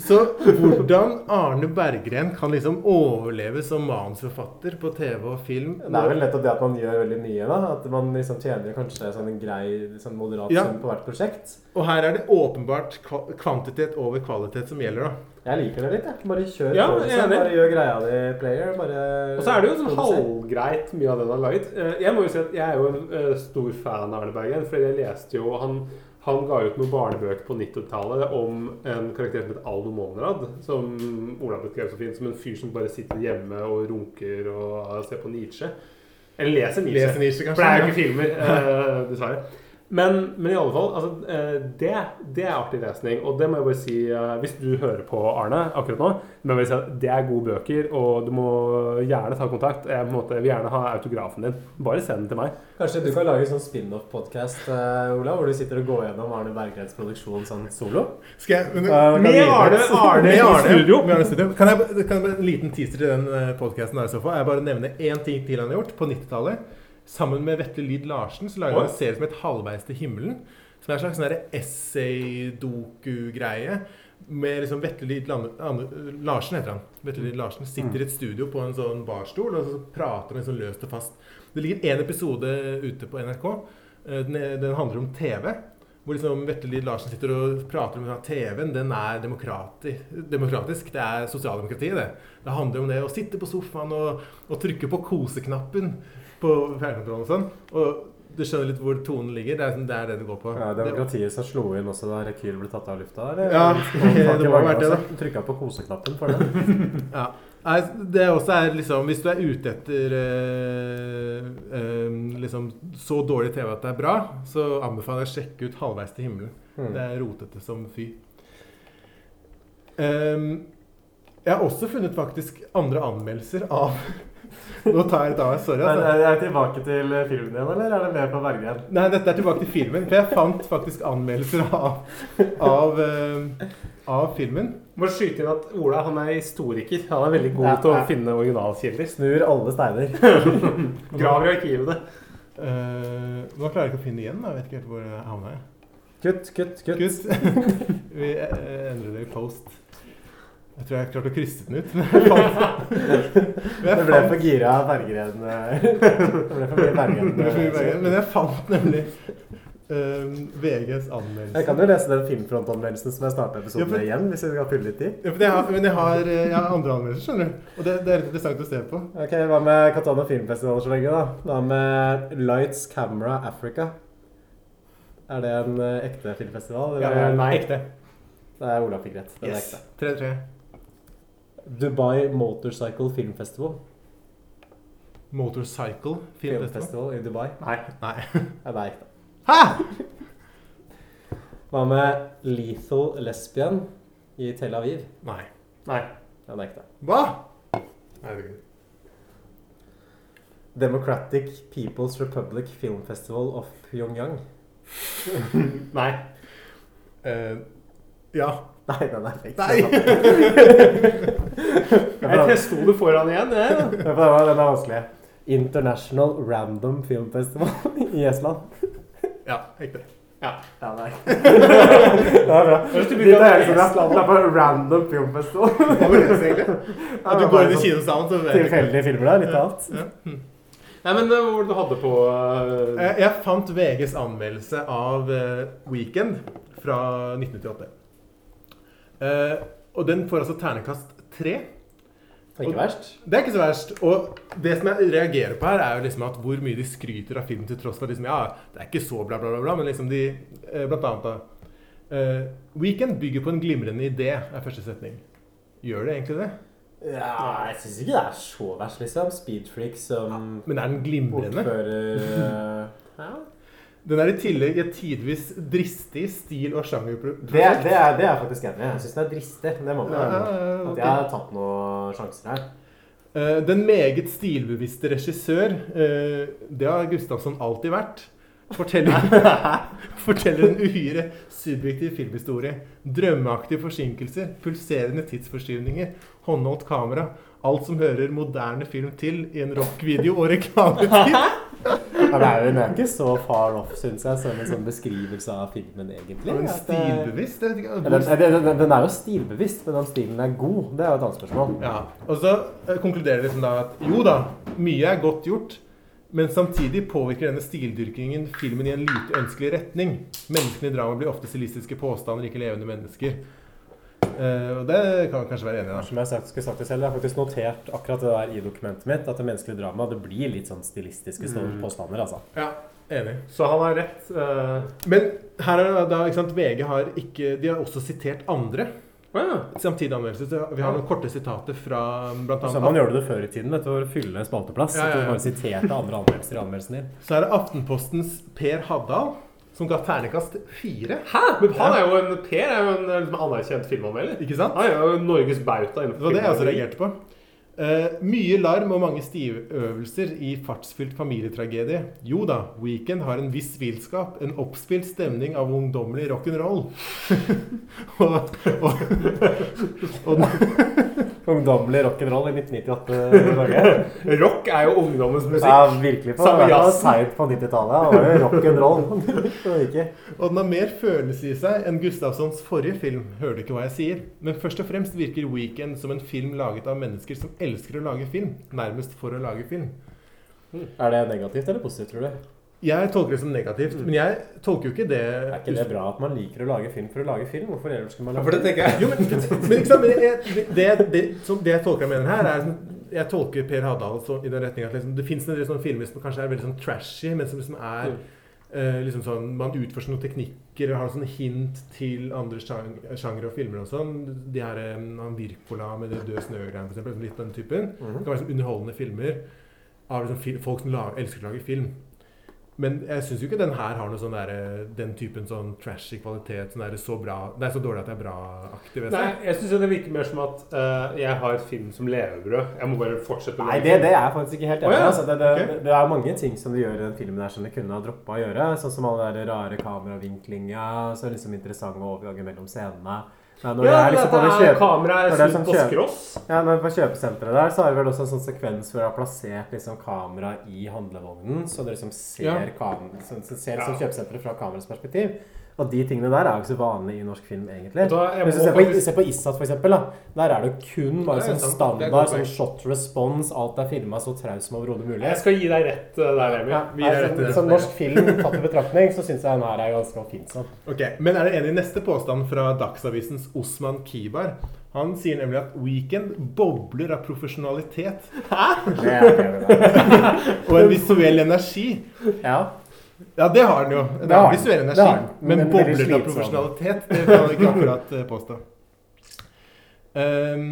C: Så hvordan Arne Berggren kan liksom overleve som manusforfatter på TV og film
A: Det er vel nettopp det at man gjør veldig mye, da. At man liksom tjener kanskje sånn en grei, sånn moderat
C: Ja.
A: sum på hvert prosjekt.
C: Og her er det åpenbart kvantitet over kvalitet som gjelder, da.
A: Jeg liker det litt, jeg. Bare kjør
B: Ja,
A: på.
B: jeg
A: Liksom. Bare gjør greia di, player. Bare
B: Og så er det jo sånn halvgreit mye av det han har laget. Eh, Jeg må jo si at jeg er jo en eh, stor fan av Arne Berggren, For jeg leste jo Han, han ga ut noen barnebøker på 90-tallet om en karakter som het Aldo Monrad. Som Ola beskrev så fint som en fyr som bare sitter hjemme og runker og ser på Nietzsche. Eller leser Nietzsche.
C: Leser Nietzsche, kanskje,
B: For det er jo ikke filmer, eh, dessverre. Men, men i alle fall, altså, eh, det, det er artig lesning. Og det må jeg bare si eh, Hvis du hører på Arne akkurat nå, må jeg bare si at det er gode bøker, og du må gjerne ta kontakt. Jeg på en måte, vil gjerne ha autografen din. Bare send den til meg.
A: Kanskje du kan lage en sånn spin-off-podkast, Ola, hvor du sitter og går gjennom Arne Bergreds produksjon sånn solo?
C: Skal jeg, men,
A: uh,
C: med Arne, Arne,
A: Med
C: i
A: Arne.
C: studio. Med Arne studio. Kan jeg, bare- kan jeg en liten teaser til den podkasten der i så fall? Jeg bare nevne én ting til han har gjort på 90-tallet. Sammen med Vetle Lid Larsen så lager han en serie som heter 'Halvveis til himmelen'. Som er en slags sånn essay-doku-greie. Med liksom Vetle Lid Larsen heter han. Vetle Lid Larsen sitter i et studio på en sånn barstol og så prater han liksom løst og fast. Det ligger én episode ute på NRK. Eh, Den, er- den handler om TV. Hvor liksom Vetle Lid Larsen sitter og prater om at TV-en den er demokrati, demokratisk. Det er sosialdemokratiet, det. Det handler om det å sitte på sofaen og, og trykke på koseknappen på fjernkontrollen og sånn. Og du skjønner litt hvor tonen ligger. Det er, sånn- det er det det går på.
A: Ja,
C: Det-
A: Demokratiet som slo inn også da Rekyl ble tatt av lufta? Eller?
C: Ja, det må ha vært det, da.
A: Trykka på koseknappen for det.
C: Ja. Nei, Det også er liksom Hvis du er ute etter eh, eh, liksom så dårlig TV at det er bra, så anbefaler jeg å sjekke ut 'Halvveis til himmelen'.
A: Mm.
C: Det er rotete som fy. Um, jeg har også funnet faktisk andre anmeldelser av Nå tar jeg et av meg, sorry.
A: Men
C: Altså.
A: er jeg tilbake til eh, filmen igjen, eller er det mer på Berggren?
C: Nei, dette er tilbake til filmen. For jeg fant faktisk anmeldelser av, av, eh, av filmen.
B: Må skyte inn at Ola han er historiker. Han er veldig god
A: Ja,
B: til å
A: ja.
B: finne originalkilder.
A: Snur alle steiner.
B: Graver i arkivet.
C: Uh, nå klarer jeg ikke å finne igjen. Jeg vet ikke helt hvor jeg havna. Kutt,
A: Kutt, kutt, kutt.
C: Vi endrer det i post. Jeg tror jeg klarte å krysse den ut.
A: Det ble for gira av eh, Det ble for mye
C: mye Berggren, Men jeg fant nemlig um, VGs anmeldelse.
A: Jeg kan jo lese den filmfrontanmeldelsen som jeg starta episoden
C: Ja, for-
A: igjen, hvis jeg skal fylle litt tid.
C: Ja, jeg har, men jeg har, eh, jeg har andre anmeldelser, skjønner du. Og det, det er litt interessant å se på.
A: Ok, Hva med Katana Filmfestival så lenge, da? Hva med Lights Camera Africa? Er det en eh, ekte filmfestival?
C: Ja,
A: eller?
C: nei. Ekte.
A: Det er Olav fikk rett. Den er
C: Yes.
A: ekte.
C: 3-3.
A: Dubai Motorcycle Film Festival.
C: Motorcycle Film
A: Filmfestival i Dubai.
B: Nei.
C: Nei.
A: Ja, det er ekte.
C: Hæ?!
A: Hva med Lethal Lesbian i Tel Aviv?
C: Nei.
B: Nei.
A: Den er ekte.
C: Hva?! Herregud.
A: Democratic People's Republic Film Festival of Pyongyang.
B: Nei.
C: Uh, ja.
A: Nei, den er fake.
C: Nei.
B: Jeg testo det foran igjen, jeg. da.
A: Den er, den er vanskelig. International Random Film Festival i Estland.
C: Ja, riktig.
B: Ja.
A: Ja, nei. det er bra.
B: Du
A: er liksom,
B: Estland,
A: det er bare Random Film Festival.
C: Hva det egentlig? At du går inn i kinosalen, så vet du-
A: Tilfeldige filmer der, litt av alt.
C: Ja. Hm.
B: Nei, men eh, hva var det du hadde på uh...
C: jeg, Jeg fant VGs anmeldelse av uh, Weekend fra 1998. Eh, og den får altså ternekast tre.
A: Ikke verst.
C: Det er ikke så verst. Og det som jeg reagerer på her, er jo liksom at hvor mye de skryter av film til tross for at liksom, ja, det er ikke så bla, bla, bla, bla men liksom de eh, Blant annet da eh, Weekend bygger på en glimrende idé, er første setning. Gjør det egentlig det?
A: Ja, jeg syns ikke det er så verst, liksom. Speedfreak som
C: Men er den glimrende?
A: Oppfører uh, ja.
C: Den er i tillegg et tidvis dristig stil- og
A: det,
C: sjangerprosjekt.
A: det, er, det er faktisk enig i. Jeg syns den er dristig. Det må man
C: Ja,
A: At jeg har tatt noen sjanser her.
C: Eh, Den meget stilbevisste regissør, eh, det har Gustavsson alltid vært, forteller, forteller en uhyre subjektiv filmhistorie. Drømmeaktige forsinkelser, pulserende tidsforskyvninger, håndholdt kamera. Alt som hører moderne film til i en rockvideo og reklametid.
A: Ja, det er jo ikke så far off, syns jeg, som en sånn beskrivelse av filmen, egentlig.
C: Men
A: er det-
C: stilbevisst? Jeg vet ikke,
A: den, den, den er jo stilbevisst, men om stilen er god, det er jo et annet spørsmål.
C: Ja, og så eh, konkluderer liksom da at jo da, mye er godt gjort, men samtidig påvirker denne stildyrkingen filmen i en lite ønskelig retning. Menneskene i dramaet blir ofte stilistiske påstander, ikke levende mennesker. Eh, og det kan vi kanskje være enig i.
A: Som jeg sagt, skulle sagt det selv, jeg har faktisk notert akkurat det der i dokumentet mitt, at det menneskelige drama det blir litt sånn stilistiske
C: Mm.
A: påstander, altså.
C: Ja, enig.
B: Så han har rett. Uh...
C: Men her er det da, ikke sant, VG har ikke De har også sitert andre. Samtidig anmeldelse. Vi har noen korte sitater fra blant annet
A: Sånn man gjorde det før i tiden, vet du, for å fylle en spalteplass.
C: Ja, ja,
A: At
C: ja.
A: du bare siterte andre anmeldelser i anmeldelsen din.
C: Så er det Aftenpostens Per Haddal, som ga ternekast fire.
B: Hæ? Men han er jo en Per er jo en liksom, anerkjent filmanmelder.
C: Ikke sant?
B: Han er jo Norges bauta innenfor
C: Det var det jeg også reagerte på. Eh, mye larm og mange stivøvelser i fartsfylt familietragedie. Jo da, Weekend har en viss villskap, en oppspilt stemning av ungdommelig rock'n'roll. og, og, og
A: Ungdommelig rock'n'roll i 1998 i Norge.
B: Rock er jo ungdommens musikk.
A: Ja, virkelig. På,
B: Samme
A: det var seint på 90-tallet. Det var jo rock'n'roll. Det
C: Og den har mer følelse i seg enn Gustavssons forrige film. Hører du ikke hva jeg sier? Men først og fremst virker Weekend som en film laget av mennesker som elsker å lage film. Nærmest for å lage film.
A: Er det negativt eller positivt, tror du?
C: Jeg tolker det som negativt, men jeg tolker jo ikke det
A: Er ikke det bra at man liker å lage film for å lage film? Hvorfor ellers skulle man lage
B: Ja, for det tenker jeg.
C: Jo, men, men sant, men jeg, det, det, det, som, det jeg tolker jeg mener her, er sånn- Jeg tolker Per Hadal så, i den retning at liksom, det fins en del sånne filmer som kanskje er veldig sånn trashy, men som liksom er eh, liksom sånn, Man utforsker noen teknikker eller har sånn hint til andre sjang- sjangre og filmer og sånn. De her um, Wirkola med det døde snø-greiene, f.eks. Litt den typen.
A: Mhm.
C: Det kan være sånn underholdende filmer av liksom, folk som lager, elsker å lage film. Men jeg syns jo ikke den her har noe sånn der, den typen sånn trashy kvalitet. Sånn der, så bra, Det er så dårlig at det er bra-aktig
B: Nei,
C: seg.
B: jeg syns det virker mer som at uh, jeg har film som levebrød. Jeg må bare fortsette å
A: Nei, det, det er jeg faktisk ikke helt enig i.
B: ja.
A: altså, det, det,
B: okay.
A: det er mange ting som du gjør i den filmen der som du kunne ha droppa å gjøre. Sånn som alle de rare kameravinklinga, så liksom interessante overganger mellom scenene. Men når
B: Ja,
A: det er liksom på det kjøpe-
B: kameraet
A: er sånn
B: på skross.
A: Ja, når på kjøpesenteret der så er det vel også en sånn sekvens hvor de har plassert liksom kamera i handlevognen, så du liksom ser,
C: Ja.
A: kam så, så ser liksom
B: Ja.
A: kjøpesenteret fra kamerets perspektiv. Og de tingene der er jo ikke så vanlige i norsk film, egentlig.
B: Da,
A: Hvis du ser på,
B: faktisk-
A: se på Isat, for eksempel, da. Der er det kun bare sånn standard sånn shot response. Alt er filma så traust som overhodet mulig.
B: Jeg skal gi deg rett eh, der, Emil.
A: Ja,
B: Vi rett
A: som norsk film tatt i betraktning, så syns jeg den her er ganske oppfinnsom.
C: Okay. Men er det enig i neste påstand fra Dagsavisens Osman Kibar? Han sier nemlig at Weekend bobler av profesjonalitet.
A: Det er med
C: og en visuell energi.
A: Ja.
C: Ja, det har den jo. Det
A: er
C: visuell energi.
A: den.
C: Men,
A: Men
C: bobler av profesjonalitet, det kan man ikke akkurat eh, påstå. Um,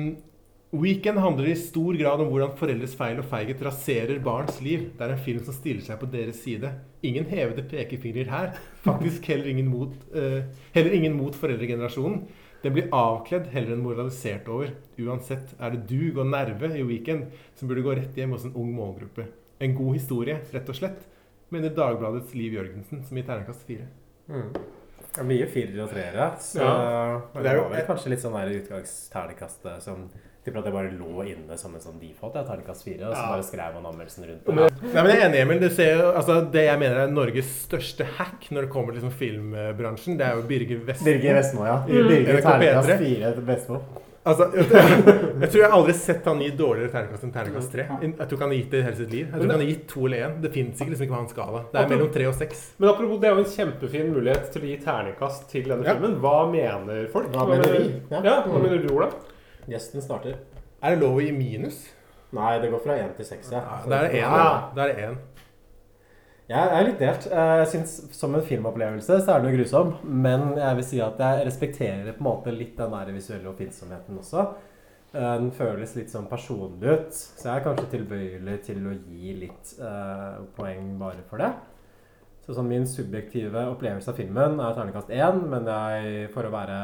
C: Weekend handler i stor grad om hvordan foreldres feil og feighet raserer barns liv. Det er en film som stiller seg på deres side. Ingen hevede pekefingrer her. Faktisk heller ingen mot, uh, heller ingen mot foreldregenerasjonen. Den blir avkledd heller enn moralisert over. Uansett er det dug og nerve i Weekend som burde gå rett hjem hos en ung målgruppe. En god historie, rett og slett, mener Dagbladets Liv Jørgensen, som gir terningkast fire.
A: Mm. Det er mye firere og treere. Så
C: Ja. Det
A: det var vel kanskje litt sånn der utgangsternekastet som Tipper at det bare lå inne som en sånn default. Ja, kast fire, og så bare skrev man anmeldelsen rundt
C: Nei, men jeg er enig, Emil. Du ser jo, altså, det jeg mener er Norges største hack når det kommer til liksom, filmbransjen, det er jo Birger Vestmo.
A: Birger Vestmo, ja.
C: Mm.
A: Birger terningkast
C: P3.
A: fire til Vestmo.
C: Altså, jeg, jeg tror jeg aldri har sett han gi dårligere terningkast enn terningkast tre. Jeg tror ikke han har gitt det i hele sitt liv. Jeg tror ikke han har gitt to eller én. Det fins ikke liksom ikke på hans skala. Det er mellom tre og seks.
B: Men apropos, det er jo en kjempefin mulighet til å gi terningkast til denne
C: Ja.
B: filmen. Hva mener folk?
A: Hva mener vi?
B: Ja,
A: Ja.
B: hva mener du, Ola?
A: Gjesten starter.
C: Er det lov å gi minus?
A: Nei, det går fra én til seks, ja.
C: Da er det én. da. Da er det én.
A: Jeg er litt delt. Eh, Jeg synes Som en filmopplevelse så er den jo grusom. Men jeg vil si at jeg respekterer på en måte litt den der visuelle oppfinnsomheten også. Eh, Den føles litt sånn personlig ut. Så jeg er kanskje tilbøyelig til å gi litt uh, poeng bare for det. Så sånn Min subjektive opplevelse av filmen er terningkast én, men jeg, for å være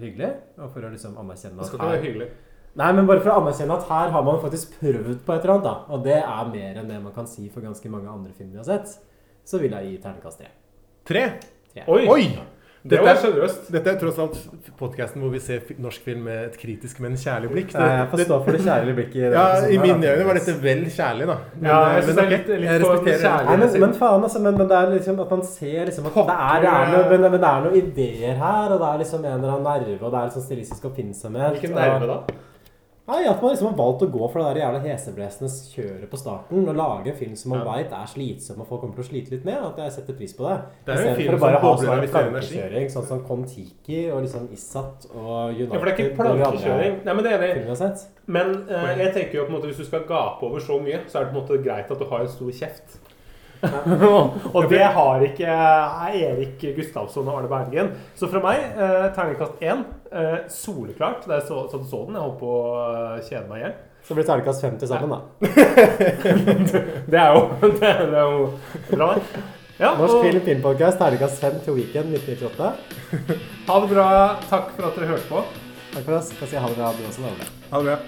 A: hyggelig og for å liksom anerkjenne
B: Det skal
A: at
B: ikke være hyggelig.
A: Nei, men bare for å anerkjenne at her har man faktisk prøvd på et eller annet, da. Og det er mer enn det man kan si for ganske mange andre filmer vi har sett. Så vil jeg gi terningkast tre.
C: Tre?
A: Oi!
C: Oi!
B: Det var sjenerøst.
C: Dette er tross alt podkasten hvor vi ser norsk film med et kritisk, men kjærlig blikk.
A: Nei, jeg får stå for det kjærlige blikket i
C: Ja, I mine øyne var dette vel kjærlig, da. Men,
B: Ja,
C: eh,
B: jeg synes
C: men
B: det er litt- litt
C: jeg
B: for
C: respekterer det.
A: Nei, men, men faen, altså. Men, men det er liksom at man ser liksom at det er, det er, noe, men, men det er noen ideer her, og det er liksom en eller annen nerve, og det er liksom stilistisk oppfinnsomhet.
B: Hvilken nerve da?
A: Nei, At man liksom har valgt å gå for det der jævla heseblesende kjøret på starten. Og lage en film som man vet er slitsom og folk kommer til å slite litt med. At jeg setter pris på det.
C: Det er jo en
A: Istedenfor
C: film
A: å bare
C: som
A: ha
C: bobler av
A: sånn plankekjøring, sånn som Kon-Tiki og liksom Issat og United.
B: Ja, for det er ikke plankekjøring. Nei, men det er
A: sett.
B: Men uh, jeg tenker jo på en måte hvis du skal gape over så mye, så er det på en måte greit at du har en stor kjeft. og det har ikke Erik Gustavsson og Arne Bergen. Så fra meg, uh, terningkast én. Eh, soleklart. Det er så, du så den, jeg holdt på å eh, kjede meg i hjel.
A: Så blir det terningkast fem til sammen, da.
B: det er jo det er, det er jo bra, det. Ja,
A: Norsk
B: og-
A: Film Filmpodcast, terningkast fem til Weekend 1998.
B: Ha det bra. Takk for at dere hørte på.
A: Takk for oss. Skal si ha det bra, du også, Ole.
C: Ha det bra.